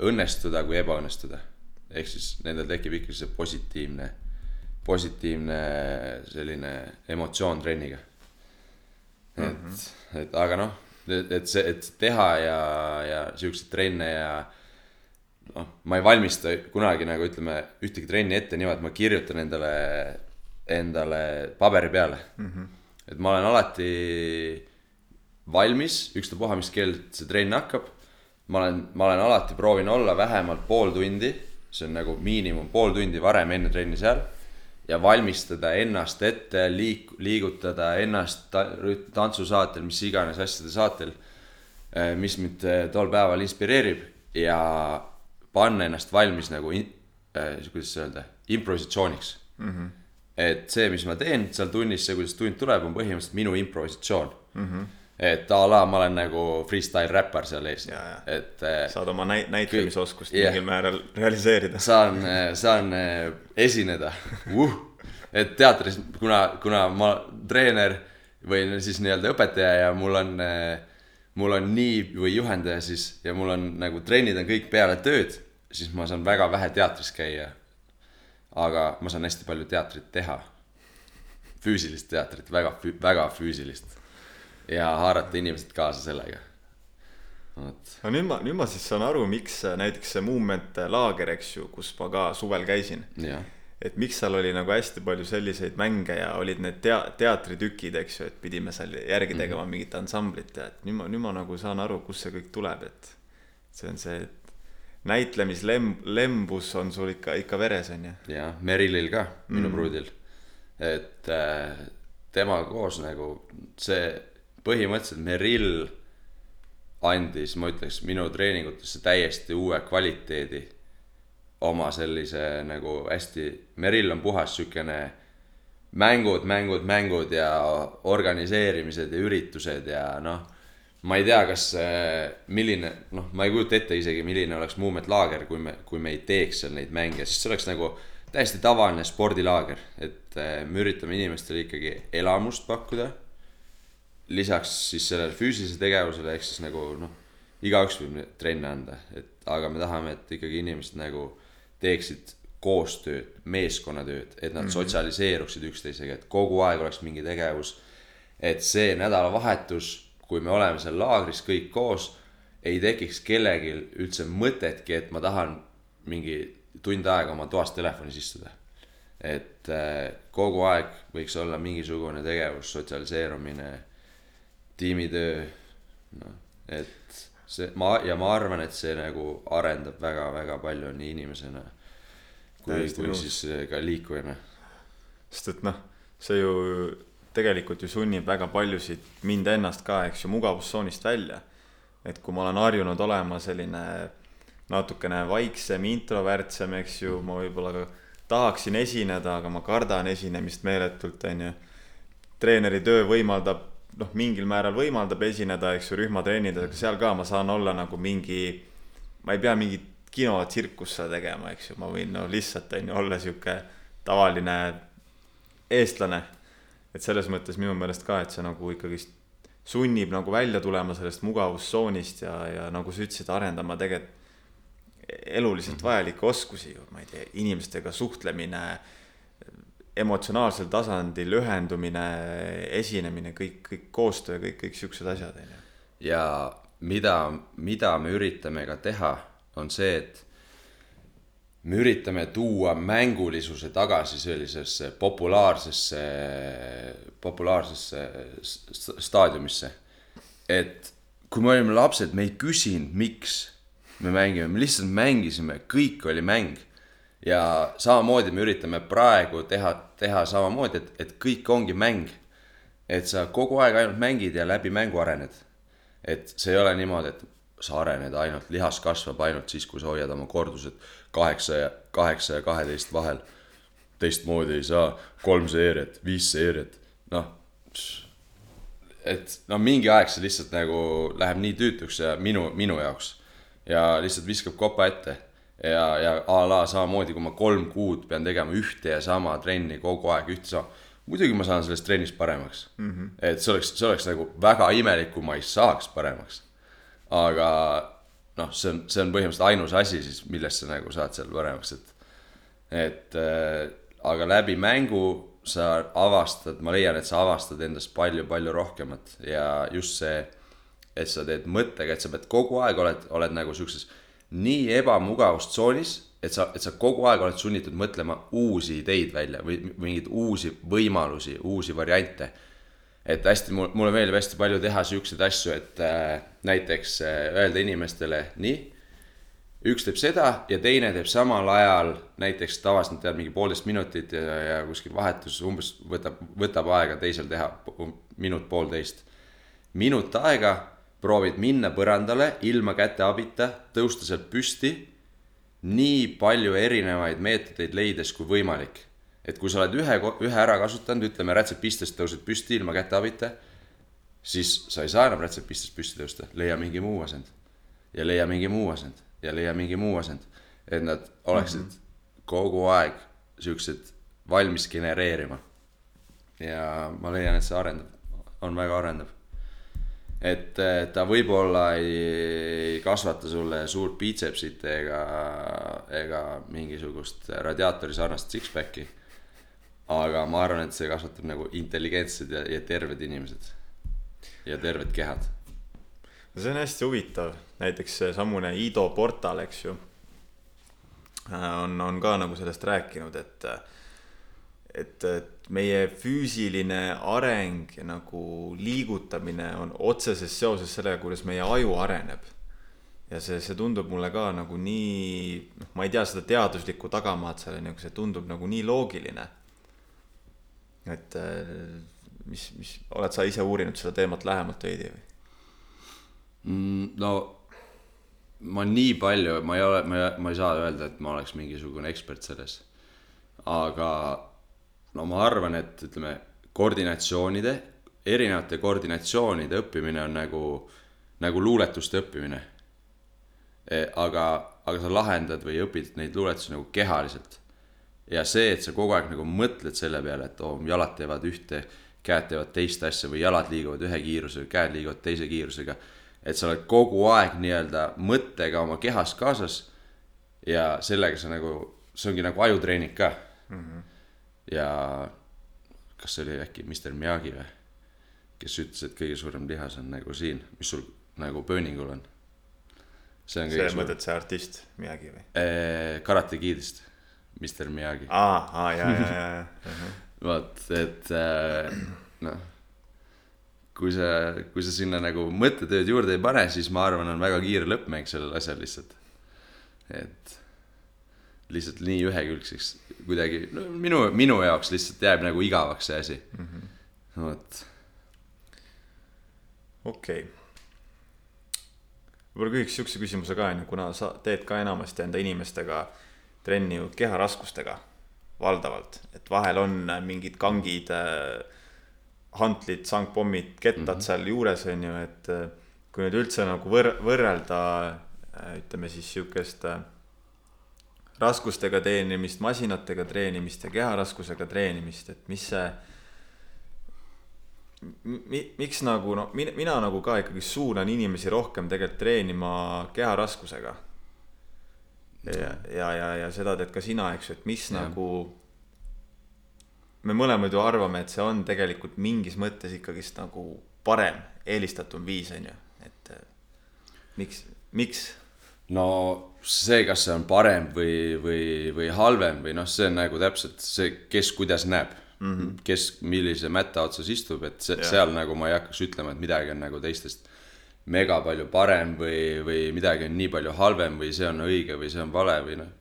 õnnestuda kui ebaõnnestuda. ehk siis nendel tekib ikkagi see positiivne, positiivne selline emotsioon trenniga. et mm, -hmm. et aga noh, et see, et teha ja, ja siukseid trenne ja noh, ma ei valmista kunagi nagu ütleme ühtegi trenni ette niimoodi, et ma kirjutan endale, endale paberi peale mm. -hmm. et ma olen alati valmis, ükstapuha, mis kell see trenn hakkab. ma olen, ma olen alati proovin olla vähemalt pool tundi, see on nagu miinimum pool tundi varem enne trenni seal ja valmistada ennast ette, liik-, liigutada ennast ta, tantsusaatel, mis iganes asjade saatel, mis mind tol päeval inspireerib ja panna ennast valmis nagu, kuidas öelda, improvisatsiooniks mm. -hmm. et see, mis ma teen seal tunnis, see, kuidas tund tuleb, on põhimõtteliselt minu improvisatsioon mm. -hmm. et a la ma olen nagu freestyle räppar seal ees et eh, saad oma näit-, näitlemisoskust Jah. mingil määral realiseerida. saan, saan eh, esineda uh.. et teatris, kuna, kuna ma treener või siis nii-öelda õpetaja ja mul on, mul on nii või juhendaja siis ja mul on nagu trennid on kõik peale tööd, siis ma saan väga vähe teatris käia. aga ma saan hästi palju teatrit teha. füüsilist teatrit, väga, väga füüsilist ja haarata inimesed kaasa sellega. vot, no nüüd ma, nüüd ma siis saan aru, miks näiteks see Movement laager, eks ju, kus ma ka suvel käisin, jah, et miks seal oli nagu hästi palju selliseid mänge ja olid need tea-, teatritükid, eks ju, et pidime seal järgi tegema mingit ansamblit ja et nüüd ma, nüüd ma nagu saan aru, kust see kõik tuleb, et see on see, et näitlemislembus on sul ikka, ikka veres, on ju. ja Merilil ka, minu mm. pruudil. et äh, temaga koos nagu see põhimõtteliselt Meril andis, ma ütleks, minu treeningutesse täiesti uue kvaliteedi. Oma sellise nagu hästi, Meril on puhas siukene mängud, mängud, mängud ja organiseerimised ja üritused ja noh. ma ei tea, kas, milline, noh, ma ei kujuta ette isegi, milline oleks Movement laager, kui me, kui me ei teeks seal neid mänge, siis see oleks nagu täiesti tavaline spordilaager, et eh, me üritame inimestele ikkagi elamust pakkuda. lisaks siis sellele füüsilisele tegevusele, ehk siis nagu noh, igaüks võib trenne anda, et aga me tahame, et ikkagi inimesed nagu teeksid koostööd, meeskonnatööd, et nad mm -hmm. sotsialiseeruksid üksteisega, et kogu aeg oleks mingi tegevus. et see nädalavahetus, kui me oleme seal laagris kõik koos, ei tekiks kellelgi üldse mõtetki, et ma tahan mingi tund aega oma toas telefonis istuda. et äh, kogu aeg võiks olla mingisugune tegevus, sotsialiseerumine, tiimitöö, noh, et see, ma ja ma arvan, et see nagu arendab väga-väga palju nii inimesena kui, kui nõus. siis äh, ka liikujana. sest et noh, see ju tegelikult ju sunnib väga paljusid, mind ennast ka, eks ju, mugavustsoonist välja. et kui ma olen harjunud olema selline natukene vaiksem, introvärtsem, eks ju, ma võib-olla tahaksin esineda, aga ma kardan esinemist meeletult, on ju. treeneri töö võimaldab, noh, mingil määral võimaldab esineda, eks ju, rühmatrennides, aga seal ka ma saan olla nagu mingi, ma ei pea mingit kinotsirkust seal tegema, eks ju, ma võin no lihtsalt on ju olla sihuke tavaline eestlane. et selles mõttes minu meelest ka, et see nagu ikkagist sunnib nagu välja tulema sellest mugavustsoonist ja, ja nagu sa ütlesid, arendama tegelikult eluliselt vajalikke oskusi ju, ma ei tea, inimestega suhtlemine, emotsionaalsel tasandil ühendumine, esinemine, kõik, kõik koostöö, kõik, kõik siuksed asjad, on ju. ja mida, mida me üritame ka teha, on see, et me üritame tuua mängulisuse tagasi sellisesse populaarsesse, populaarsesse st- staadiumisse. et kui me olime lapsed, me ei küsinud, miks me mängime, me lihtsalt mängisime, kõik oli mäng. Ja samamoodi me üritame praegu teha, teha samamoodi, et, et kõik ongi mäng. et sa kogu aeg ainult mängid ja läbi mängu arened. et see ei ole niimoodi, et sa arened ainult, lihas kasvab ainult siis, kui sa hoiad oma kordused kaheksa ja kaheksa ja kaheteist vahel. teistmoodi ei saa, kolm seeriat, viis seeriat, noh. et no mingi aeg see lihtsalt nagu läheb nii tüütuks ja minu, minu jaoks ja lihtsalt viskab kopa ette ja, ja a la samamoodi, kui ma kolm kuud pean tegema ühte ja sama trenni kogu aeg, ühte sama. muidugi ma saan sellest trennist paremaks mm. -hmm. et see oleks, see oleks nagu väga imelik, kui ma ei saaks paremaks. aga noh, see on, see on põhimõtteliselt ainus asi siis, millest sa nagu saad seal paremaks, et, et äh, aga läbi mängu sa avastad, ma leian, et sa avastad endast palju-palju rohkemat ja just see, et sa teed mõttega, et sa pead kogu aeg oled, oled nagu siukses nii ebamugavustsoonis, et sa, et sa kogu aeg oled sunnitud mõtlema uusi ideid välja või mingeid uusi võimalusi, uusi variante et hästi, mul, mulle meeldib hästi palju teha siukseid asju, et äh, näiteks äh, öelda inimestele nii, üks teeb seda ja teine teeb samal ajal, näiteks tavaliselt nad teevad mingi poolteist minutit ja, ja kuskil vahetus umbes võtab, võtab aega teisel teha minut-poolteist. minut aega proovid minna põrandale ilma käte abita, tõusta sealt püsti, nii palju erinevaid meetodeid leides kui võimalik et kui sa oled ühe, ühe ära kasutanud, ütleme rätsepistest tõused püsti ilma käte abita, siis sa ei saa enam rätsepistest püsti tõusta, leia mingi muu asend. ja leia mingi muu asend ja leia mingi muu asend. et nad oleksid mm -hmm. kogu aeg siuksed valmis genereerima. ja ma leian, et see arendab, on väga arendav. Et eh, ta võib-olla ei kasvata sulle suurt biitsepsit ega, ega mingisugust radiaatori sarnast six-pack'i aga ma arvan, et see kasvatab nagu intelligentsed ja, ja terved inimesed ja terved kehad. no see on hästi huvitav, näiteks seesamune Ido Portal, eks ju. on, on ka nagu sellest rääkinud, et, et, et meie füüsiline areng ja nagu liigutamine on otseses seoses sellega, kuidas meie aju areneb. ja see, see tundub mulle ka nagu nii, noh, ma ei tea seda teaduslikku tagamaad seal on ju, aga see tundub nagu nii loogiline. et äh, mis, mis, oled sa ise uurinud seda teemat lähemalt veidi või? Mm, no ma nii palju, ma ei ole, ma ei, ma ei saa öelda, et ma oleks mingisugune ekspert selles. aga no ma arvan, et ütleme, koordinatsioonide, erinevate koordinatsioonide õppimine on nagu, nagu luuletuste õppimine. aga, aga sa lahendad või õpid neid luuletusi nagu kehaliselt. ja see, et sa kogu aeg nagu mõtled selle peale, et oo, jalad teevad ühte, käed teevad teist asja või jalad liiguvad ühe kiirusega, käed liiguvad teise kiirusega et sa oled kogu aeg nii-öelda mõttega oma kehas kaasas ja sellega sa nagu, see ongi nagu ajutreening ka mm. -hmm. Ja kas see oli äkki Mr Miyagi või, kes ütles, et kõige suurem lihas on nagu siin, mis sul nagu pööningul on. see on see kõige suurem mõtled see artist Miyagi või? eh,. Karate Kidist, Mr Miyagi. aa, aa ja, ja, ja, ja. vot, et äh, noh, kui sa, kui sa sinna nagu mõttetööd juurde ei pane, siis ma arvan, on väga kiire lõppmäng sellel asjal lihtsalt. et lihtsalt nii ühekülgseks kuidagi, no minu, minu jaoks lihtsalt jääb nagu igavaks see asi mm. -hmm. vot, okei okay.. võib-olla küsiks siukse küsimuse ka onju, kuna sa teed ka enamasti enda inimestega trenni ju keharaskustega valdavalt, et vahel on mingid kangid äh, hantlid, sangpommid, kettad mm -hmm. seal juures on ju, et äh, kui nüüd üldse nagu võr-, võrrelda äh, ütleme siis sihukest äh, raskustega treenimist, masinatega treenimist ja keharaskusega treenimist, et mis see mi-, miks nagu noh, mina, mina nagu ka ikkagi suunan inimesi rohkem tegelikult treenima keharaskusega. ja, ja, ja, ja seda teed ka sina, eks ju, et mis ja. Nagu. me mõlemad ju arvame, et see on tegelikult mingis mõttes ikkagist nagu parem, eelistatum viis on ju, et eh, miks, miks? No see, kas see on parem või, või, või halvem või noh, see on nagu täpselt see, kes kuidas näeb mm. -hmm. kes millise mätta otsas istub, et see, seal nagu ma ei hakkaks ütlema, et midagi on nagu teistest mega palju parem või, või midagi on nii palju halvem või see on õige või see on vale või noh.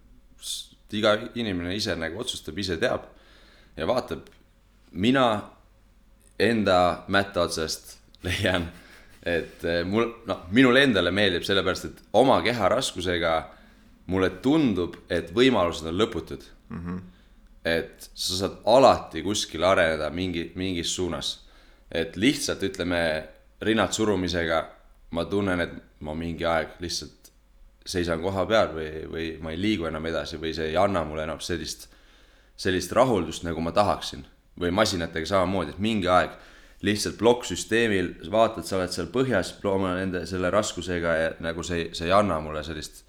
iga inimene ise nagu otsustab, ise teab ja vaatab. mina enda mätta otsast leian, et eh, mul, noh, minule endale meeldib sellepärast, et oma keha raskusega mulle tundub, et võimalused on lõputud mm. -hmm. et sa saad alati kuskil areneda mingi, mingis suunas. et lihtsalt ütleme rinnad surumisega ma tunnen, et ma mingi aeg lihtsalt seisan koha peal või, või ma ei liigu enam edasi või see ei anna mulle enam sellist, sellist rahuldust, nagu ma tahaksin. või masinatega samamoodi, et mingi aeg lihtsalt plokksüsteemil vaatad, sa oled seal põhjas oma nende selle raskusega ja nagu see, see ei anna mulle sellist,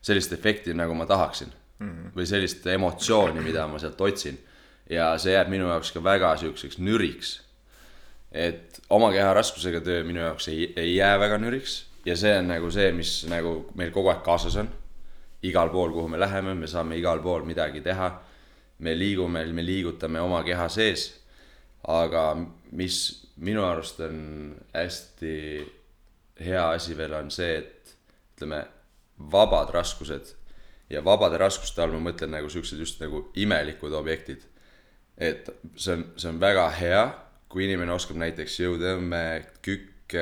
sellist efekti, nagu ma tahaksin mm. -hmm. või sellist emotsiooni, mida ma sealt otsin. ja see jääb minu jaoks ka väga siukseks nüriks et oma keha raskusega töö minu jaoks ei, ei jää väga nüriks ja see on nagu see, mis nagu meil kogu aeg kaasas on. igal pool, kuhu me läheme, me saame igal pool midagi teha. me liigume, me liigutame oma keha sees. aga mis minu arust on hästi hea asi veel on see, et ütleme, vabad raskused ja vabade raskuste all ma mõtlen nagu siuksed just nagu imelikud objektid. et see on, see on väga hea, kui inimene oskab näiteks jõutõmme, kükk,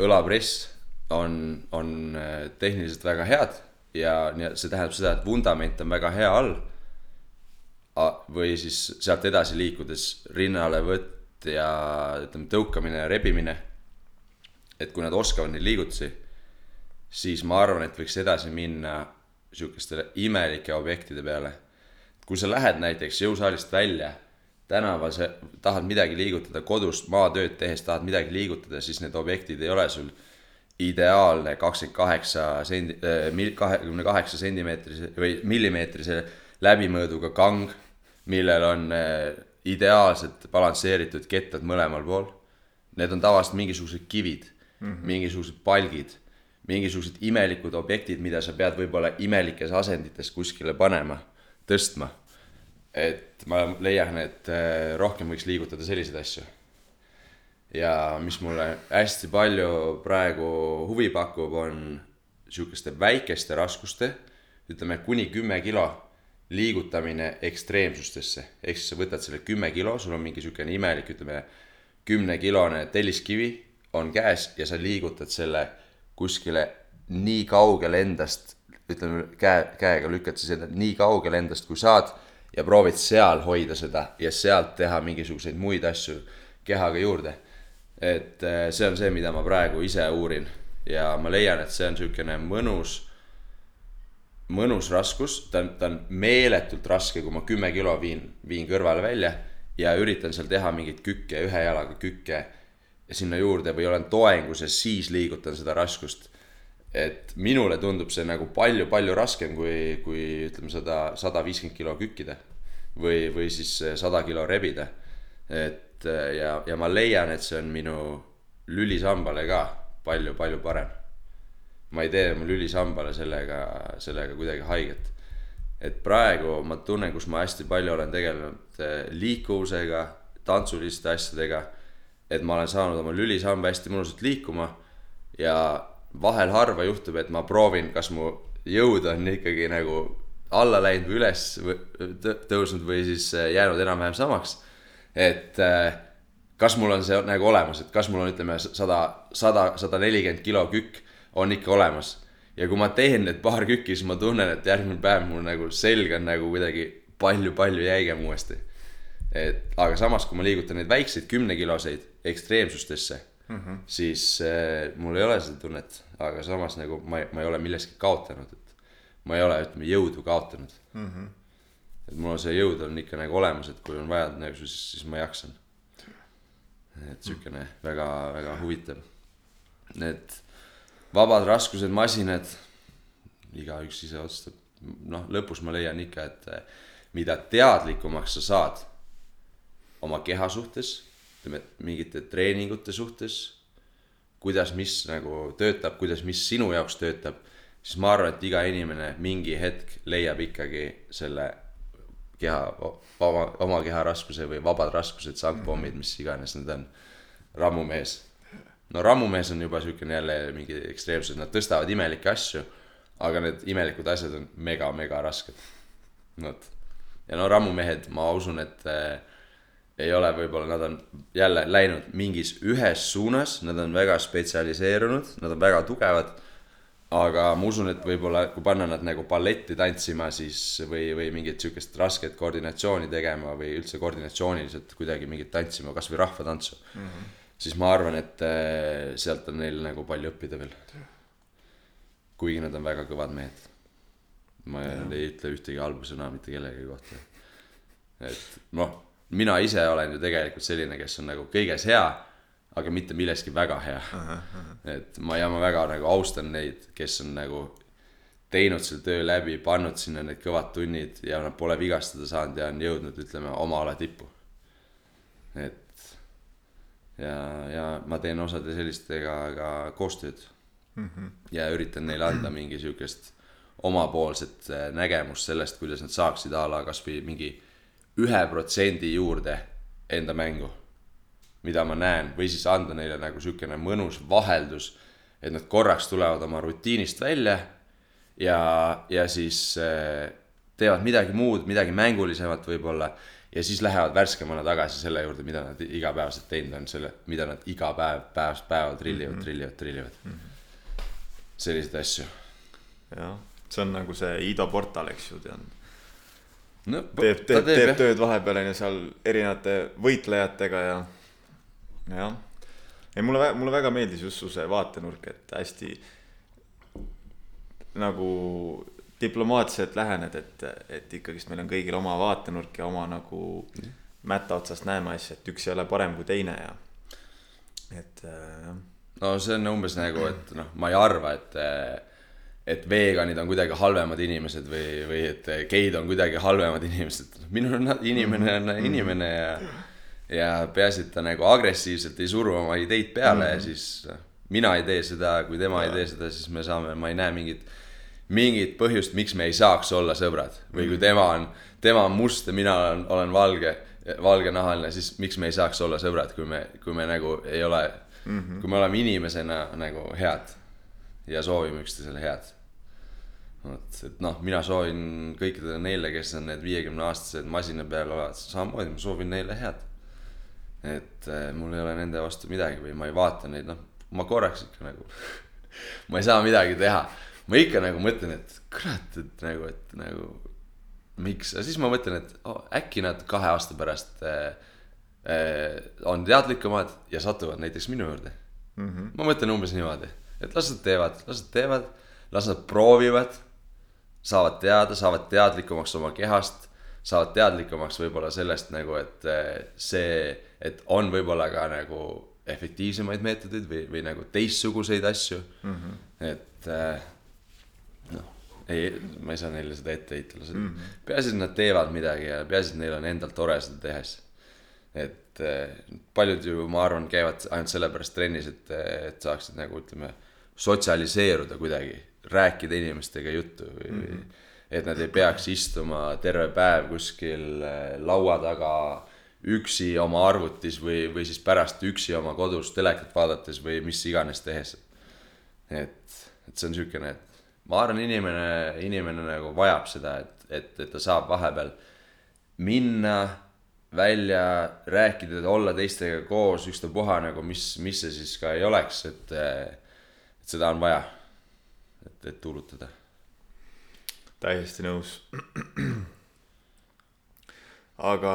õlapress on, on tehniliselt väga head ja see tähendab seda, et vundament on väga hea all. Või siis sealt edasi liikudes rinnale võtt ja ütleme, tõukamine ja rebimine. et kui nad oskavad neid liigutusi siis ma arvan, et võiks edasi minna sihukestele imelike objektide peale. kui sa lähed näiteks jõusaalist välja, tänaval sa tahad midagi liigutada, kodust maatööd tehes tahad midagi liigutada, siis need objektid ei ole sul ideaalne kakskümmend kaheksa sendi-, äh, kahekümne kaheksa sentimeetrise või millimeetrise läbimõõduga kang, millel on äh, ideaalselt balansseeritud kettad mõlemal pool. Need on tavaliselt mingisugused kivid mm, -hmm. mingisugused palgid mingisugused imelikud objektid, mida sa pead võib-olla imelikes asendites kuskile panema, tõstma. et ma leian, et äh, rohkem võiks liigutada selliseid asju. ja mis mulle hästi palju praegu huvi pakub, on sihukeste väikeste raskuste, ütleme kuni kümme kilo liigutamine ekstreemsustesse. ehk siis sa võtad selle kümme kilo, sul on mingi sihukene imelik, ütleme kümnekilone telliskivi on käes ja sa liigutad selle kuskile nii kaugele endast, ütleme käe, käega lükata seda nii kaugele endast, kui saad ja proovid seal hoida seda ja sealt teha mingisuguseid muid asju kehaga juurde. et äh, see on see, mida ma praegu ise uurin ja ma leian, et see on niisugune mõnus, mõnus raskus, ta on, ta on meeletult raske, kui ma kümme kilo viin, viin kõrvale välja ja üritan seal teha mingeid kükke, ühe jalaga kükke sinna juurde või olen toengus ja siis liigutan seda raskust. et minule tundub see nagu palju-palju raskem kui, kui ütleme seda sada viiskümmend kilo kükkida või, või siis sada kilo rebida. et ja, ja ma leian, et see on minu lülisambale ka palju-palju parem. Ma ei tee oma lülisambale sellega, sellega kuidagi haiget. et praegu ma tunnen, kus ma hästi palju olen tegelenud liikuvusega, tantsuliste asjadega et ma olen saanud oma lülisamba hästi mõnusalt liikuma ja vahel harva juhtub, et ma proovin, kas mu jõud on ikkagi nagu alla läinud või üles tõusnud või siis äh, jäänud enam-vähem samaks. et äh, kas mul on see nagu olemas, et kas mul on, ütleme, sada, sada, sada nelikümmend kilo kükk on ikka olemas. ja kui ma teen need paar kükki, siis ma tunnen, et järgmine päev mul nagu selg on nagu kuidagi palju-palju jäigem uuesti et aga samas, kui ma liigutan neid väikseid kümnekiloseid ekstreemsustesse mm, -hmm. siis äh, mul ei ole seda tunnet, aga samas nagu ma, ma ei ole milleski kaotanud, et ma ei ole, ütleme, jõudu kaotanud mm. -hmm. et mul on see jõud on ikka nagu olemas, et kui on vaja nagu siis, siis ma jaksan. et siukene mm. väga, väga huvitav. Need vabad raskused, masinad, igaüks ise otsustab, noh, lõpus ma leian ikka, et äh, mida teadlikumaks sa saad oma keha suhtes, ütleme mingite treeningute suhtes, kuidas, mis nagu töötab, kuidas, mis sinu jaoks töötab, siis ma arvan, et iga inimene mingi hetk leiab ikkagi selle keha, oma, oma keha raskuse või vabad raskused, sangpommid, mis iganes need on. rammumees. No rammumees on juba siukene jälle mingi ekstreemsus, nad tõstavad imelikke asju, aga need imelikud asjad on mega-mega rasked. vot. ja no rammumehed, ma usun, et äh, ei ole võib-olla, nad on jälle läinud mingis ühes suunas, nad on väga spetsialiseerunud, nad on väga tugevad. aga ma usun, et võib-olla kui panna nad nagu balletti tantsima, siis või, või mingit sihukest rasket koordinatsiooni tegema või üldse koordinatsiooniliselt kuidagi mingit tantsima, kasvõi rahvatantsu mm. -hmm. Siis ma arvan, et äh, sealt on neil nagu palju õppida veel. kuigi nad on väga kõvad mehed. ma ja. ei ütle ühtegi halba sõna mitte kellegi kohta. et noh mina ise olen ju tegelikult selline, kes on nagu kõiges hea, aga mitte milleski väga hea. et ma ja ma väga nagu austan neid, kes on nagu teinud selle töö läbi, pannud sinna need kõvad tunnid ja nad pole vigastada saanud ja on jõudnud, ütleme, oma ala tippu. et ja, ja ma teen osade sellistega ka koostööd mm. -hmm. ja üritan neile anda mingi sihukest omapoolset äh, nägemust sellest, kuidas nad saaksid a la kasvõi mingi ühe protsendi juurde enda mängu. mida ma näen või siis anda neile nagu siukene mõnus vaheldus, et nad korraks tulevad oma rutiinist välja ja, ja siis äh, teevad midagi muud, midagi mängulisemat võib-olla ja siis lähevad värskemana tagasi selle juurde, mida nad igapäevaselt teinud on, selle, mida nad iga päev, päevast päeva trillivad mm, -hmm. trillivad, trillivad mm. -hmm. selliseid asju. jah, see on nagu see Ido Portal, eks ju, tead. no teeb, teeb, teeb tööd vahepeal on ju seal erinevate võitlejatega ja, jah. ei, mulle, mulle väga meeldis just su see vaatenurk, et hästi nagu diplomaatiliselt lähened, et, et ikkagist meil on kõigil oma vaatenurk ja oma nagu mätta otsast näeme asja, et üks ei ole parem kui teine ja et äh, jah no see on umbes nagu, et noh, ma ei arva, et, et veganid on kuidagi halvemad inimesed või, või et geid on kuidagi halvemad inimesed. minul on, inimene on inimene ja, ja peaasi, et ta nagu agressiivselt ei suru oma ideid peale mm -hmm. ja siis noh, mina ei tee seda, kui tema ja. ei tee seda, siis me saame, ma ei näe mingit, mingit põhjust, miks me ei saaks olla sõbrad. või kui tema on, tema on must ja mina olen, olen valge, valgenahaline, siis miks me ei saaks olla sõbrad, kui me, kui me nagu ei ole mm, -hmm. kui me oleme inimesena nagu head ja soovime üksteisele head. vot, et noh, mina soovin kõikidele neile, kes on need viiekümne aastased masina peal olevad, samamoodi ma soovin neile head. et äh, mul ei ole nende vastu midagi või ma ei vaata neid, noh, ma korraks ikka nagu, ma ei saa midagi teha. Ma ikka nagu mõtlen, et kurat, et nagu, et nagu miks, ja siis ma mõtlen, et oh, äkki nad kahe aasta pärast äh, äh, on teadlikumad ja satuvad näiteks minu juurde mm. -hmm. ma mõtlen umbes niimoodi, et las nad teevad, las nad teevad, las nad proovivad, saavad teada, saavad teadlikumaks oma kehast, saavad teadlikumaks võib-olla sellest nagu, et äh, see, et on võib-olla ka nagu efektiivsemaid meetodeid või, või nagu teistsuguseid asju mm. -hmm. et äh, ei, ma ei saa neile seda ette heita, las mm -hmm. peaasi, et nad teevad midagi ja peaasi, et neil on endal tore seda tehes. et eh, paljud ju, ma arvan, käivad ainult sellepärast trennis, et, et saaksid nagu ütleme, sotsialiseeruda kuidagi, rääkida inimestega juttu või mm, -hmm. et nad ei peaks istuma terve päev kuskil eh, laua taga üksi oma arvutis või, või siis pärast üksi oma kodus telekat vaadates või mis iganes tehes. et, et see on siukene, et ma arvan, inimene, inimene nagu vajab seda, et, et, et ta saab vahepeal minna välja, rääkida, olla teistega koos, ükstapuha nagu mis, mis see siis ka ei oleks, et, et seda on vaja, et, et tuulutada. täiesti nõus. aga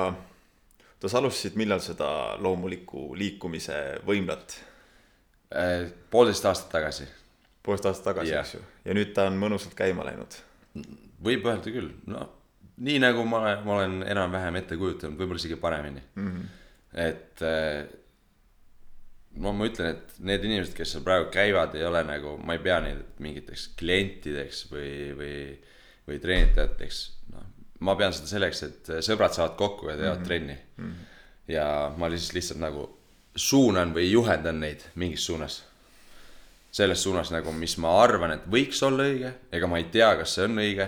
oota, sa alustasid millal seda loomuliku liikumise võimlat? poolteist aastat tagasi, poolteist aastat tagasi yeah., eks ju, ja nüüd ta on mõnusalt käima läinud. võib öelda küll, no nii nagu ma ma olen enam-vähem ette kujutanud, võib-olla isegi paremini mm. -hmm. et eh, no ma ütlen, et need inimesed, kes seal praegu käivad, ei ole nagu, ma ei pea neid mingiteks klientideks või, või, või treenitajateks, noh. ma pean seda selleks, et sõbrad saavad kokku ja teevad mm -hmm. trenni mm. -hmm. ja ma lihtsalt, lihtsalt nagu suunan või juhendan neid mingis suunas selles suunas nagu, mis ma arvan, et võiks olla õige, ega ma ei tea, kas see on õige.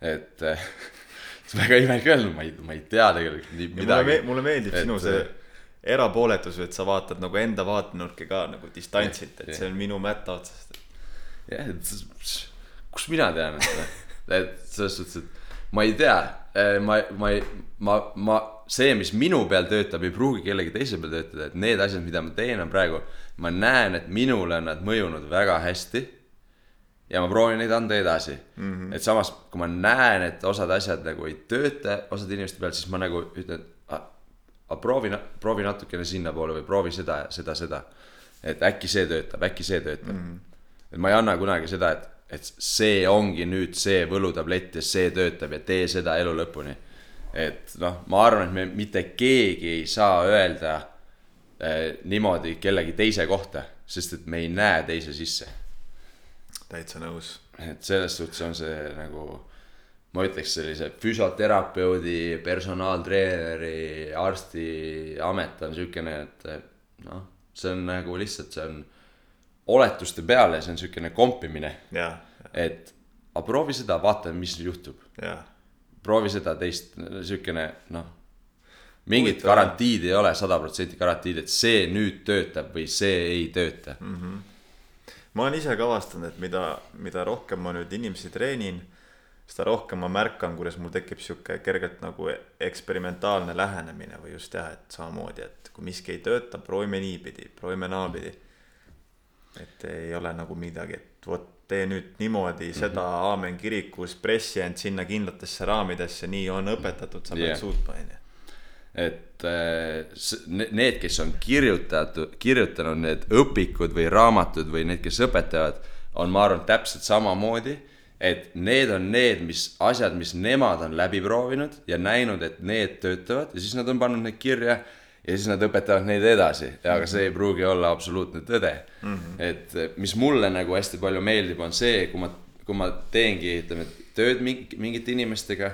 et eh, see on väga imelik öelda, ma ei, ma ei tea tegelikult nii midagi mulle meeldib Et, sinu see eh, erapooletus, et sa vaatad nagu enda vaatenurki ka nagu distantsilt, et see on minu mätta otsast. jah, et kus mina tean, et, et selles suhtes, et ma ei tea, ma, ma ei, ma, ma, see, mis minu peal töötab, ei pruugi kellegi teise peal töötada, et need asjad, mida ma teen, on praegu, ma näen, et minule on nad mõjunud väga hästi. ja ma proovin neid anda edasi mm. -hmm. et samas, kui ma näen, et osad asjad nagu ei tööta osade inimeste peal, siis ma nagu ütlen, aga proovi, proovi natukene sinnapoole või proovi seda, seda, seda. et äkki see töötab, äkki see töötab mm. -hmm. et ma ei anna kunagi seda, et, et see ongi nüüd see võlutablett ja see töötab ja tee seda elu lõpuni. et noh, ma arvan, et me mitte keegi ei saa öelda niimoodi kellegi teise kohta, sest et me ei näe teise sisse täitsa nõus. et selles suhtes on see nagu, ma ütleks sellise füsioterapeudi, personaaltreeneri, arsti amet on siukene, et noh, see on nagu lihtsalt, see on oletuste peale, see on siukene kompimine, et aga proovi seda, vaata, mis juhtub. proovi seda teist, siukene noh, mingit garantiid ei ole, sada protsenti garantiid, et see nüüd töötab või see ei tööta mm.. ma olen ise ka avastanud, et mida, mida rohkem ma nüüd inimesi treenin, seda rohkem ma märkan, kuidas mul tekib sihuke kergelt nagu eksperimentaalne lähenemine või just jah, et samamoodi, et kui miski ei tööta, proovime niipidi, proovime naapidi. et ei ole nagu midagi, et vot tee nüüd niimoodi Mhm. seda aamen kirikus, pressi end sinna kindlatesse raamidesse, nii on õpetatud, sa pead yeah. suutma, onju. Et ne- need, kes on kirjutatud, kirjutanud need õpikud või raamatud või need, kes õpetavad, on, ma arvan, täpselt samamoodi. et need on need, mis asjad, mis nemad on läbi proovinud ja näinud, et need töötavad ja siis nad on pannud need kirja ja siis nad õpetavad neid edasi, aga see ei pruugi olla absoluutne tõde mm. -hmm. et eh, mis mulle nagu hästi palju meeldib, on see, kui ma, kui ma teengi, ütleme, tööd mingi, mingite inimestega,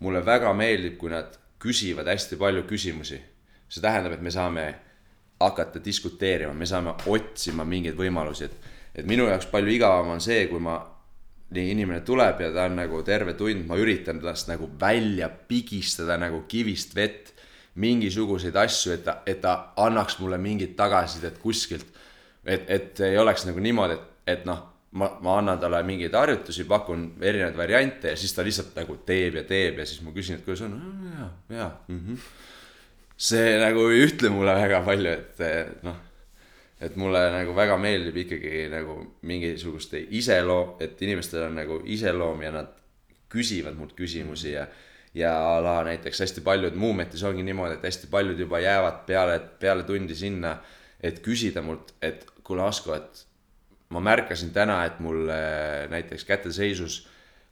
mulle väga meeldib, kui nad küsivad hästi palju küsimusi. see tähendab, et me saame hakata diskuteerima, me saame otsima mingeid võimalusi, et, et minu jaoks palju igavam on see, kui ma, nii inimene tuleb ja ta on nagu terve tund, ma üritan tast nagu välja pigistada nagu kivist vett mingisuguseid asju, et ta, et ta annaks mulle mingit tagasisidet kuskilt. et, et ei oleks nagu niimoodi, et, et noh, ma, ma annan talle mingeid harjutusi, pakun erinevaid variante ja siis ta lihtsalt nagu teeb ja teeb ja siis ma küsin, et kuidas on, jaa, jaa mm. -hmm. see nagu ei ütle mulle väga palju, et eh, noh, et mulle nagu väga meeldib ikkagi nagu mingisuguste iseloom, et inimestel on nagu iseloom ja nad küsivad mult küsimusi ja ja a la näiteks hästi paljud Muumetis ongi niimoodi, et hästi paljud juba jäävad peale, peale tundi sinna, et küsida mult, et kuule, Asko, et ma märkasin täna, et mul äh, näiteks käteseisus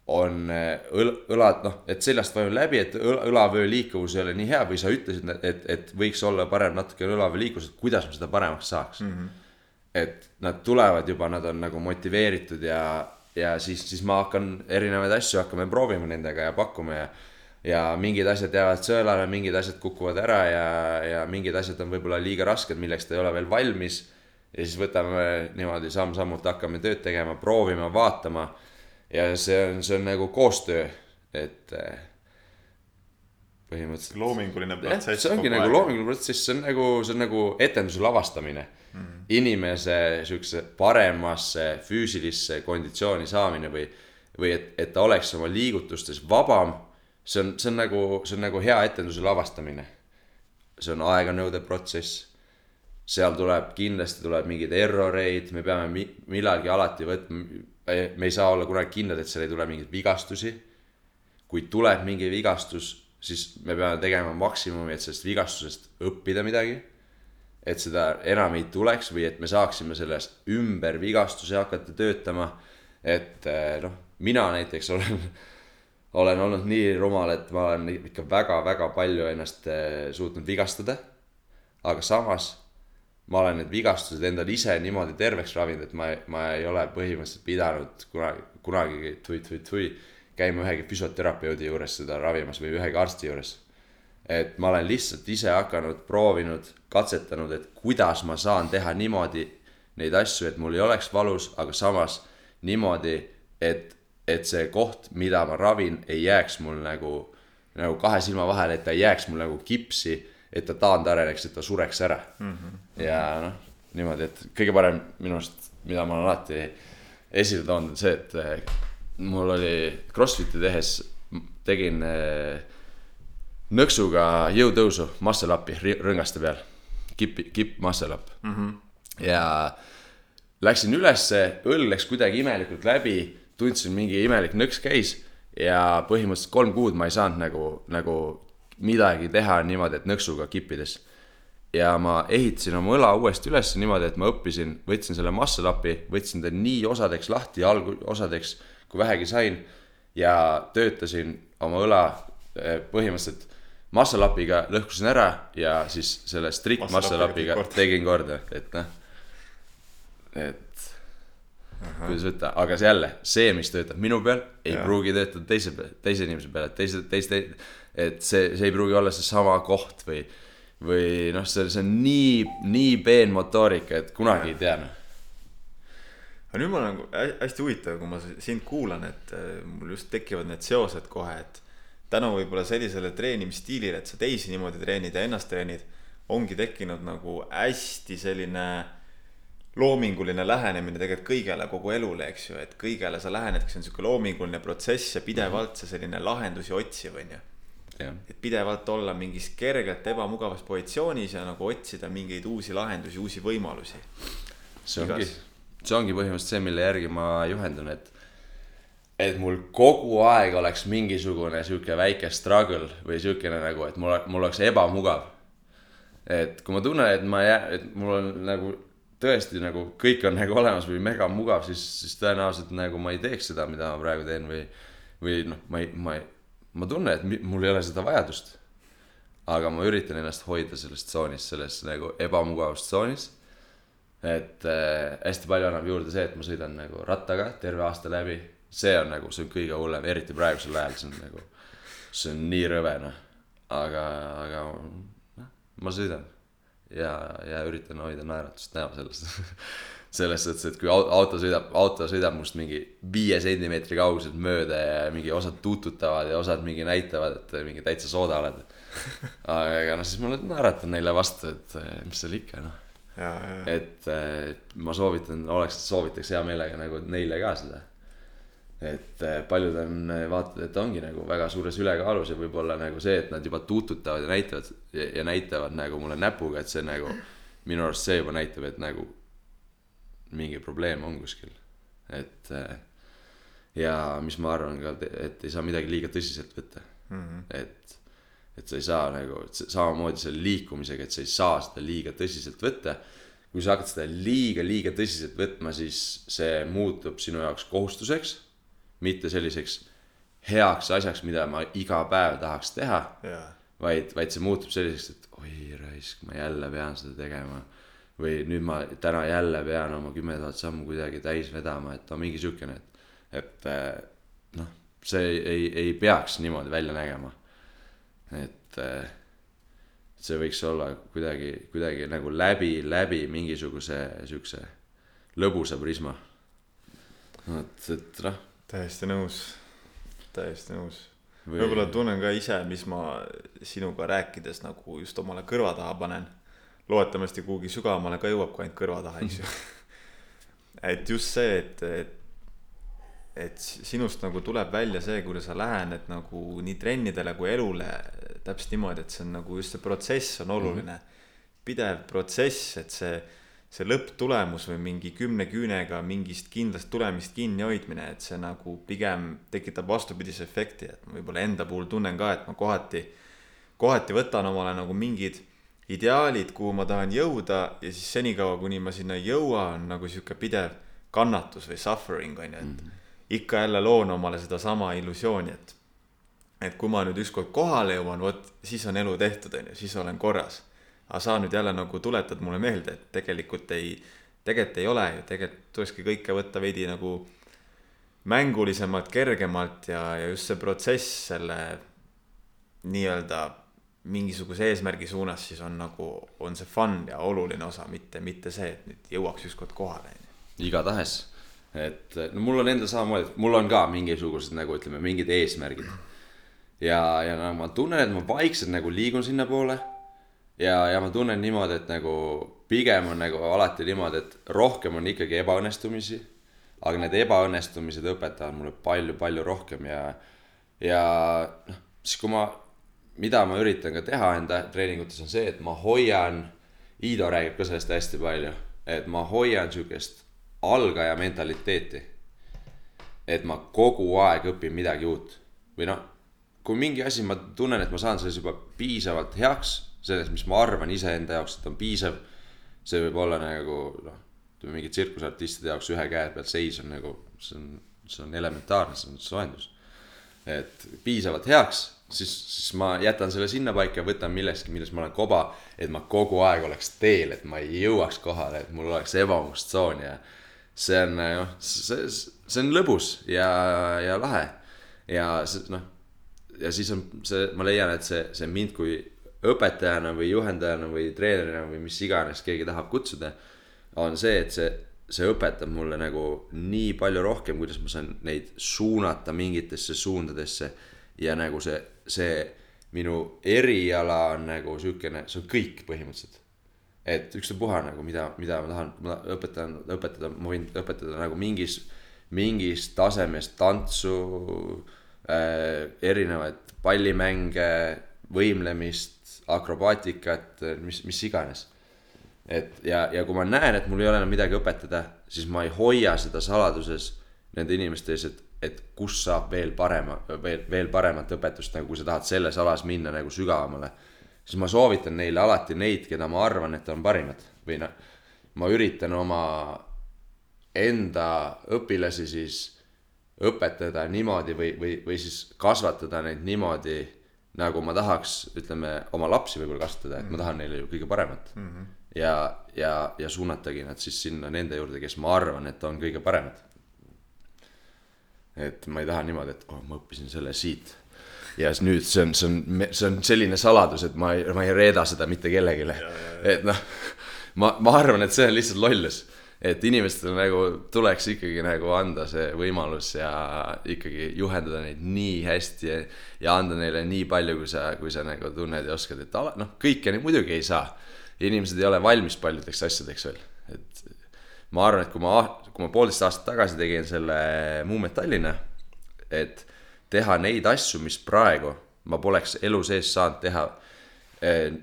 on äh, õl-, õlad, noh, et seljast vajun läbi, et õla- õlavöö liikuvus ei ole nii hea või sa ütlesid, et, et võiks olla parem natuke õlavöö liikuvus, et kuidas ma seda paremaks saaks mm. -hmm. et nad tulevad juba, nad on nagu motiveeritud ja, ja siis, siis ma hakkan erinevaid asju hakkame proovima nendega ja pakkuma ja ja mingid asjad jäävad sõelale, mingid asjad kukuvad ära ja, ja mingid asjad on võib-olla liiga rasked, milleks ta ei ole veel valmis ja siis võtame niimoodi samm-sammult hakkame tööd tegema, proovima, vaatama ja see on, see on nagu koostöö, et eh, põhimõtteliselt loominguline protsess. see ongi nagu loominguline protsess, see on nagu, see on nagu etenduse lavastamine mm. -hmm. inimese siukse paremasse füüsilisse konditsiooni saamine või, või et, et ta oleks oma liigutustes vabam. see on, see on nagu, see on nagu hea etenduse lavastamine. see on aeganõudev protsess seal tuleb, kindlasti tuleb mingeid error eid, me peame mi- millalgi alati võtma, me ei saa olla kunagi kindlad, et seal ei tule mingeid vigastusi. kui tuleb mingi vigastus, siis me peame tegema maksimumi, et sellest vigastusest õppida midagi. et seda enam ei tuleks või et me saaksime sellest ümber vigastuse hakata töötama. et eh, noh, mina näiteks olen, olen olnud nii rumal, et ma olen ikka väga-väga palju ennast eh, suutnud vigastada. aga samas ma olen need vigastused endal ise niimoodi terveks ravinud, et ma, ma ei ole põhimõtteliselt pidanud kunagi, kunagi tui-tui-tui käima ühegi füsioterapeudi juures seda ravimas või ühegi arsti juures. et ma olen lihtsalt ise hakanud, proovinud, katsetanud, et kuidas ma saan teha niimoodi neid asju, et mul ei oleks valus, aga samas niimoodi, et, et see koht, mida ma ravin, ei jääks mul nagu, nagu kahe silma vahele, et ta ei jääks mul nagu kipsi, et ta taandareneks, et ta sureks ära mm. -hmm. ja noh, niimoodi, et kõige parem minu arust, mida ma olen alati esile toonud, on see, et eh, mul oli Crossfiti tehes, tegin eh, nõksuga jõutõusu muscle up'i rõngaste peal, kipp, kipp muscle up mm. -hmm. ja läksin ülesse, õll läks kuidagi imelikult läbi, tundsin mingi imelik nõks käis ja põhimõtteliselt kolm kuud ma ei saanud nagu, nagu midagi teha niimoodi, et nõksuga kippides. ja ma ehitasin oma õla uuesti üles niimoodi, et ma õppisin, võtsin selle muscle up'i, võtsin ta nii osadeks lahti, algosadeks kui vähegi sain ja töötasin oma õla eh, põhimõtteliselt muscle up'iga lõhkusin ära ja siis selle strict Muscle up'iga tegin korda, et noh, et kuidas võtta, aga see jälle, see, mis töötab minu peal, ei Jaa. pruugi töötada teise peal, teise inimese peal, et teise, teiste, et see, see ei pruugi olla seesama koht või, või noh, see, see on nii, nii peen motoorika, et kunagi ei tea noh. aga nüüd nagu hä- hästi huvitav, kui ma sind kuulan, et äh, mul just tekivad need seosed kohe, et tänu võib-olla sellisele treenimisstiilile, et sa teisi niimoodi treenid ja ennast treenid, ongi tekkinud nagu hästi selline loominguline lähenemine tegelikult kõigele, kogu elule, eks ju, et kõigele sa lähenedki, see on sihuke loominguline protsess ja pidevalt see selline lahendusi otsiv, on ju et pidevalt olla mingis kergelt ebamugavas positsioonis ja nagu otsida mingeid uusi lahendusi, uusi võimalusi. see ongi see ongi põhimõtteliselt see, mille järgi ma juhendun, et et mul kogu aeg oleks mingisugune sihuke väike struggle või siukene nagu, et mul, mul oleks ebamugav. et kui ma tunnen, et ma jää, et mul on nagu tõesti nagu kõik on nagu olemas või mega mugav, siis, siis tõenäoliselt nagu ma ei teeks seda, mida ma praegu teen või, või noh, ma ei, ma ei, ma tunnen, et mul ei ole seda vajadust. aga ma üritan ennast hoida sellest tsoonist, selles nagu ebamugavustsoonis et äh, hästi palju annab juurde see, et ma sõidan nagu rattaga terve aasta läbi. see on nagu, see on kõige hullem, eriti praegusel ajal, see on nagu, see on nii rõve noh. aga, aga noh, ma sõidan ja, ja üritan hoida naeratust näo selles. selles suhtes, et kui au- auto sõidab, auto sõidab must mingi viie sentimeetri kauguselt mööda ja mingi osad tuututavad ja osad mingi näitavad, et mingi täitsa sooda oled. aga noh, siis ma naeratan neile vastu, et eh, mis seal ikka noh et äh, ma soovitan, oleks, soovitaks hea meelega nagu neile ka seda. et äh, paljud on, vaatad, et ongi nagu väga suures ülekaalus ja võib-olla nagu see, et nad juba tuututavad ja näitavad ja, ja näitavad nagu mulle näpuga, et see nagu minu arust see juba näitab, et nagu mingi probleem on kuskil, et äh, ja mis ma arvan ka, et ei saa midagi liiga tõsiselt võtta mm, -hmm. et et sa ei saa nagu, samamoodi selle liikumisega, et sa ei saa seda liiga tõsiselt võtta. kui sa hakkad seda liiga, liiga tõsiselt võtma, siis see muutub sinu jaoks kohustuseks, mitte selliseks heaks asjaks, mida ma iga päev tahaks teha, ja, vaid, vaid see muutub selliseks, et oi raisk, ma jälle pean seda tegema. Või nüüd ma täna jälle pean oma kümme tuhat sammu kuidagi täis vedama, et no mingi siukene, et, et eh, noh, see ei, ei, peaks niimoodi välja nägema et äh, see võiks olla kuidagi, kuidagi nagu läbi, läbi mingisuguse siukse lõbusa prisma. et, et noh, täiesti nõus, täiesti nõus. Või- võib-olla tunnen ka ise, mis ma sinuga rääkides nagu just omale kõrva taha panen. Loodetavasti kuhugi sügavamale ka jõuab kui ainult kõrva taha, eks ju. et just see, et, et, et sinust nagu tuleb välja see, kuidas sa lähened nagu nii trennidele kui elule täpselt niimoodi, et see on nagu just see protsess on oluline. pidev protsess, et see, see lõpptulemus või mingi kümne küünega mingist kindlast tulemist kinnihoidmine, et see nagu pigem tekitab vastupidise efekti, et ma võib-olla enda puhul tunnen ka, et ma kohati, kohati võtan omale nagu mingid ideaalid, kuhu ma tahan jõuda ja siis senikaua, kuni ma sinna ei jõua, on nagu sihuke pidev kannatus või suffering on ju, et ikka jälle loon omale sedasama illusiooni, et et kui ma nüüd ükskord kohale jõuan, vot siis on elu tehtud, on ju, siis olen korras. aga sa nüüd jälle nagu tuletad mulle meelde, et tegelikult ei, tegelikult ei ole ju, tegelikult tulekski kõike võtta veidi nagu mängulisemalt, kergemalt ja, ja just see protsess selle nii-öelda mingisuguse eesmärgi suunas siis on nagu, on see fun ja oluline osa, mitte, mitte see, et nüüd jõuaks ükskord kohale, igatahes, et no mul on endal samamoodi, mul on ka mingisugused nagu ütleme, mingid eesmärgid. ja, ja no ma tunnen, et ma vaikselt nagu liigun sinnapoole. ja, ja ma tunnen niimoodi, et nagu pigem on nagu alati niimoodi, et rohkem on ikkagi ebaõnnestumisi. aga need ebaõnnestumised õpetavad mulle palju-palju rohkem ja, ja noh, siis kui ma, mida ma üritan ka teha enda treeningutes on see, et ma hoian, Iido räägib ka sellest hästi palju, et ma hoian sihukest algaja mentaliteeti. et ma kogu aeg õpin midagi uut või noh, kui mingi asi, ma tunnen, et ma saan selles juba piisavalt heaks, selles, mis ma arvan iseenda jaoks, et on piisav. see võib olla nagu noh, ütleme mingi tsirkusartistide jaoks ühe käe peal seis on nagu, see on, see on elementaarne, see on soojendus. et piisavalt heaks, siis, siis ma jätan selle sinnapaika ja võtan millestki, milles ma olen koba, et ma kogu aeg oleks teel, et ma ei jõuaks kohale, et mul oleks ebamugavustsoon ja see on noh, see, see on lõbus ja, ja lahe. Ja see noh, ja siis on see, ma leian, et see, see mind kui õpetajana või juhendajana või treenerina või mis iganes keegi tahab kutsuda, on see, et see see õpetab mulle nagu nii palju rohkem, kuidas ma saan neid suunata mingitesse suundadesse ja nagu see, see minu eriala on nagu siukene, see on kõik põhimõtteliselt. et ükstapuha nagu mida, mida ma tahan, ma õpetan, õpetada, ma võin õpetada nagu mingis, mingis tasemes tantsu äh,, erinevaid pallimänge, võimlemist, akrobaatikat, mis, mis iganes et ja, ja kui ma näen, et mul ei ole enam midagi õpetada, siis ma ei hoia seda saladuses nende inimeste ees, et, et kus saab veel parema, veel, veel paremat õpetust, nagu kui sa tahad selles alas minna nagu sügavamale. siis ma soovitan neile alati neid, keda ma arvan, et on parimad või noh, ma üritan oma enda õpilasi siis õpetada niimoodi või, või, või siis kasvatada neid niimoodi, nagu ma tahaks, ütleme, oma lapsi võib-olla kasvatada, et ma tahan neile ju kõige paremat mm. -hmm ja, ja, ja suunatagi nad siis sinna nende juurde, kes ma arvan, et on kõige paremad. Et ma ei taha niimoodi, et oh, ma õppisin selle siit. Ja nüüd see on, see on, see on selline saladus, et ma ei, ma ei reeda seda mitte kellelegi. et noh, ma, ma arvan, et see on lihtsalt lollus. et inimestele nagu tuleks ikkagi nagu anda see võimalus ja ikkagi juhendada neid nii hästi ja, ja anda neile nii palju, kui sa, kui sa nagu tunned ja oskad, et ala, noh, kõike muidugi ei saa. Inimesed ei ole valmis paljudeks asjadeks veel, et ma arvan, et kui ma, kui ma poolteist aastat tagasi tegin selle Muumet Tallinna, et teha neid asju, mis praegu ma poleks elu sees saanud teha eh,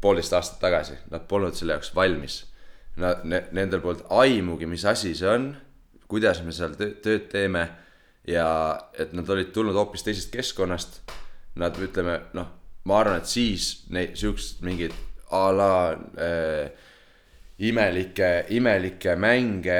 poolteist aastat tagasi, nad polnud selle jaoks valmis. Nad ne,, nendel polnud aimugi, mis asi see on, kuidas me seal tööd teeme ja et nad olid tulnud hoopis teisest keskkonnast. Nad ütleme, noh, ma arvan, et siis neid siukest mingit a la äh, imelikke, imelikke mänge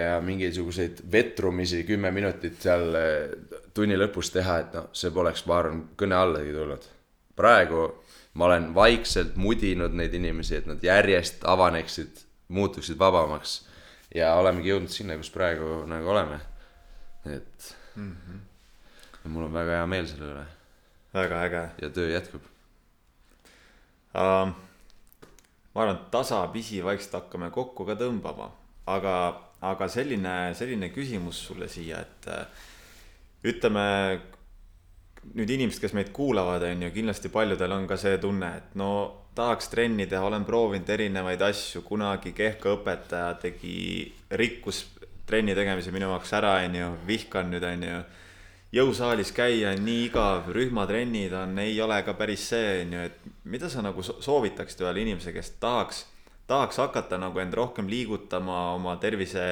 ja mingisuguseid vetrumisi kümme minutit seal äh, tunni lõpus teha, et noh, see poleks, ma arvan, kõne allagi tulnud. praegu ma olen vaikselt mudinud neid inimesi, et nad järjest avaneksid, muutuksid vabamaks ja olemegi jõudnud sinna, kus praegu nagu oleme. et mm -hmm. mul on väga hea meel selle üle. väga äge. ja töö jätkub um ma arvan, et tasapisi vaikselt hakkame kokku ka tõmbama, aga, aga selline, selline küsimus sulle siia, et äh, ütleme nüüd inimesed, kes meid kuulavad, on ju, kindlasti paljudel on ka see tunne, et no tahaks trenni teha, olen proovinud erinevaid asju, kunagi Kehka õpetaja tegi, rikkus trenni tegemise minu jaoks ära, on ju, vihkan nüüd, on ju jõusaalis käia on nii igav, rühmatrennid on, ei ole ka päris see, on ju, et mida sa nagu soovitaksid ühele inimesele, kes tahaks, tahaks hakata nagu end rohkem liigutama, oma tervise,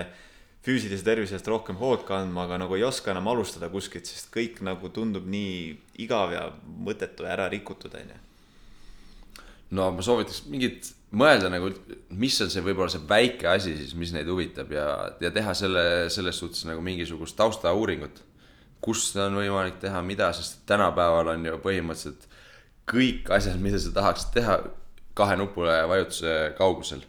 füüsilise tervise eest rohkem hoolt kandma, aga nagu ei oska enam alustada kuskilt, sest kõik nagu tundub nii igav ja mõttetu ja ära rikutud, on ju. no ma soovitaks mingit mõelda nagu, mis on see võib-olla see väike asi siis, mis neid huvitab ja, ja teha selle, selles suhtes nagu mingisugust taustauuringut kus seda on võimalik teha, mida, sest tänapäeval on ju põhimõtteliselt kõik asjad, mida sa tahaksid teha, kahe nupule vajutuse kaugusel.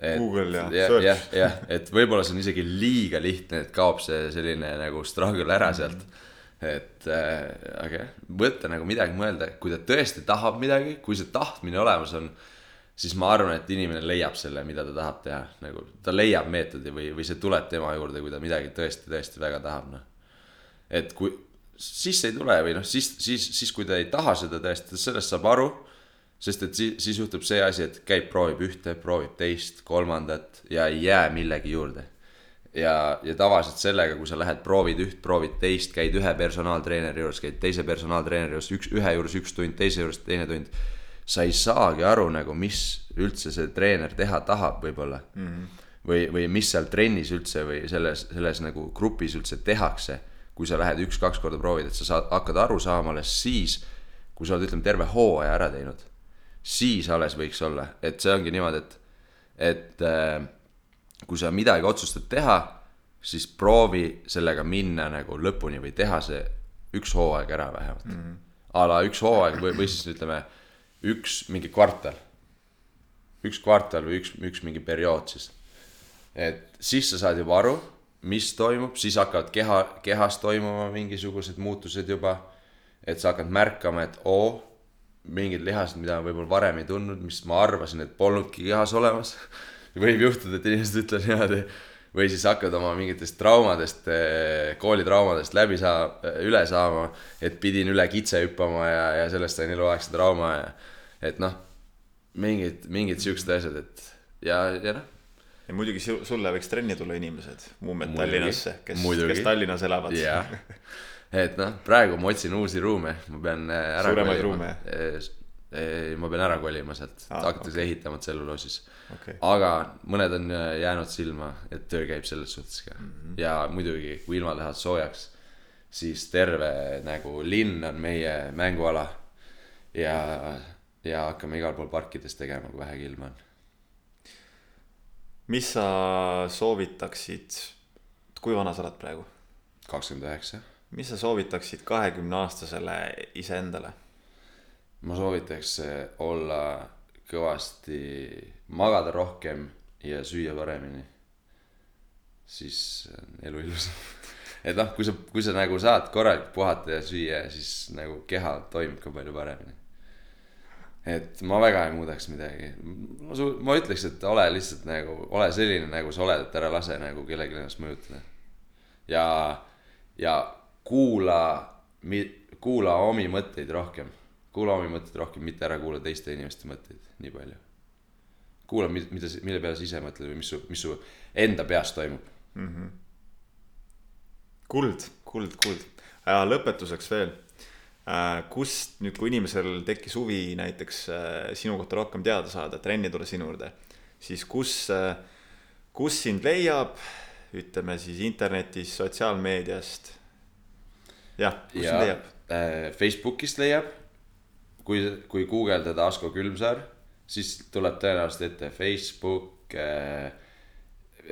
Google ja, ja jah, jah, et võib-olla see on isegi liiga lihtne, et kaob see selline nagu struggle ära sealt. et äh, aga jah, võtta nagu midagi mõelda, kui ta tõesti tahab midagi, kui see tahtmine olemas on, siis ma arvan, et inimene leiab selle, mida ta tahab teha, nagu ta leiab meetodi või, või see tuleb tema juurde, kui ta midagi tõesti, tõesti väga tahab, noh et kui siis ei tule või noh, siis, siis, siis kui ta ei taha seda tõestada, sellest saab aru. sest et siis, siis juhtub see asi, et käib, proovib ühte, proovib teist, kolmandat ja ei jää millegi juurde. ja, ja tavaliselt sellega, kui sa lähed, proovid üht, proovid teist, käid ühe personaaltreeneri juures, käid teise personaaltreeneri juures, üks, ühe juures üks tund, teise juures teine tund. sa ei saagi aru nagu, mis üldse see treener teha tahab võib-olla mm. -hmm. või, või mis seal trennis üldse või selles, selles nagu grupis üldse tehakse kui sa lähed üks-kaks korda proovid, et sa saad, hakkad aru saama alles siis, kui sa oled, ütleme, terve hooaja ära teinud. siis alles võiks olla, et see ongi niimoodi, et, et äh, kui sa midagi otsustad teha, siis proovi sellega minna nagu lõpuni või teha see üks hooaeg ära vähemalt mm. -hmm. a la üks hooaeg või, või siis ütleme, üks mingi kvartal. üks kvartal või üks, üks mingi periood siis. et siis sa saad juba aru mis toimub, siis hakkavad keha, kehas toimuma mingisugused muutused juba. et sa hakkad märkama, et oo, mingid lihased, mida ma võib-olla varem ei tundnud, mis ma arvasin, et polnudki kehas olemas võib juhtuda, et inimesed ütlevad niimoodi, või siis hakkad oma mingitest traumadest, koolitraumadest läbi saa-, üle saama, et pidin üle kitse hüppama ja, ja sellest sain eluaegse trauma ja et noh, mingid, mingid siuksed asjad, et ja, ja noh, ja muidugi su- sulle võiks trenni tulla inimesed, Muidugi, Tallinnasse, kes, kes Tallinnas elavad. jah. et noh, praegu ma otsin uusi ruume, ma pean äh, ära Suuremaid kolima. ruume? Eh, ma pean ära kolima sealt ah,, hakatakse okay. ehitama tselluloosis okei, aga mõned on äh, jäänud silma, et töö käib selles suhtes ka mm. -hmm. ja muidugi, kui ilmad lähevad soojaks, siis terve nagu linn on meie mänguala. ja, ja hakkame igal pool parkides tegema, kui vähegi ilma on. Mis sa soovitaksid, kui vana sa oled praegu? kakskümmend üheksa. mis sa soovitaksid kahekümne aastasele iseendale? ma soovitaks äh, olla kõvasti, magada rohkem ja süüa paremini. siis on elu ilusam. et noh, kui sa, kui sa nagu saad korralikult puhata ja süüa, siis nagu keha toimib ka palju paremini. Et ma väga ei muudaks midagi. ma su-, ma ütleks, et ole lihtsalt nagu, ole selline, nagu sa oled, et ära lase nagu kellelgi ennast mõjutada. ja, ja kuula, kuula omi mõtteid rohkem. kuula omi mõtteid rohkem, mitte ära kuula teiste inimeste mõtteid nii palju. kuula, mida, mille peale sa ise mõtled või mis su, mis su enda peas toimub. kuld, kuld, kuld. ja lõpetuseks veel. Kust nüüd, kui inimesel tekkis huvi näiteks äh, sinu kohta rohkem teada saada, trenni tulla sinu juurde, siis kus, kus sind leiab, ütleme siis internetis, sotsiaalmeediast. jah, kus sind leiab? äh, Facebookist leiab, kui, kui guugeldada Asko Külmsaar, siis tuleb tõenäoliselt ette Facebook äh,,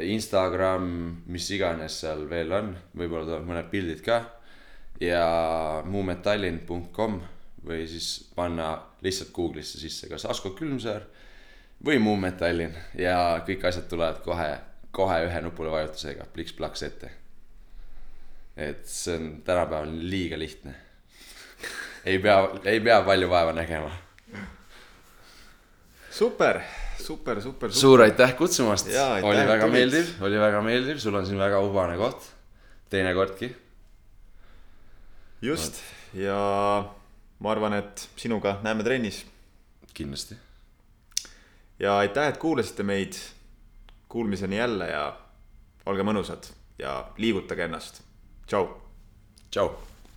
Instagram, mis iganes seal veel on, võib-olla tulevad mõned pildid ka. Ja muumetallinn.com või siis panna lihtsalt Google'isse sisse kas Asko Külmsaar või Muumetallinn ja kõik asjad tulevad kohe, kohe ühe nupule vajutusega pliks-plaks ette et see on tänapäeval liiga lihtne. ei pea, ei pea palju vaeva nägema. super, super, super, super. suur aitäh kutsumast, oli väga tulid. meeldiv, oli väga meeldiv, sul on siin väga ubane koht, teinekordki. Just ja ma arvan, et sinuga näeme trennis kindlasti. ja aitäh, et kuulasite meid. Kuulmiseni jälle ja olge mõnusad ja liigutage ennast. tšau tšau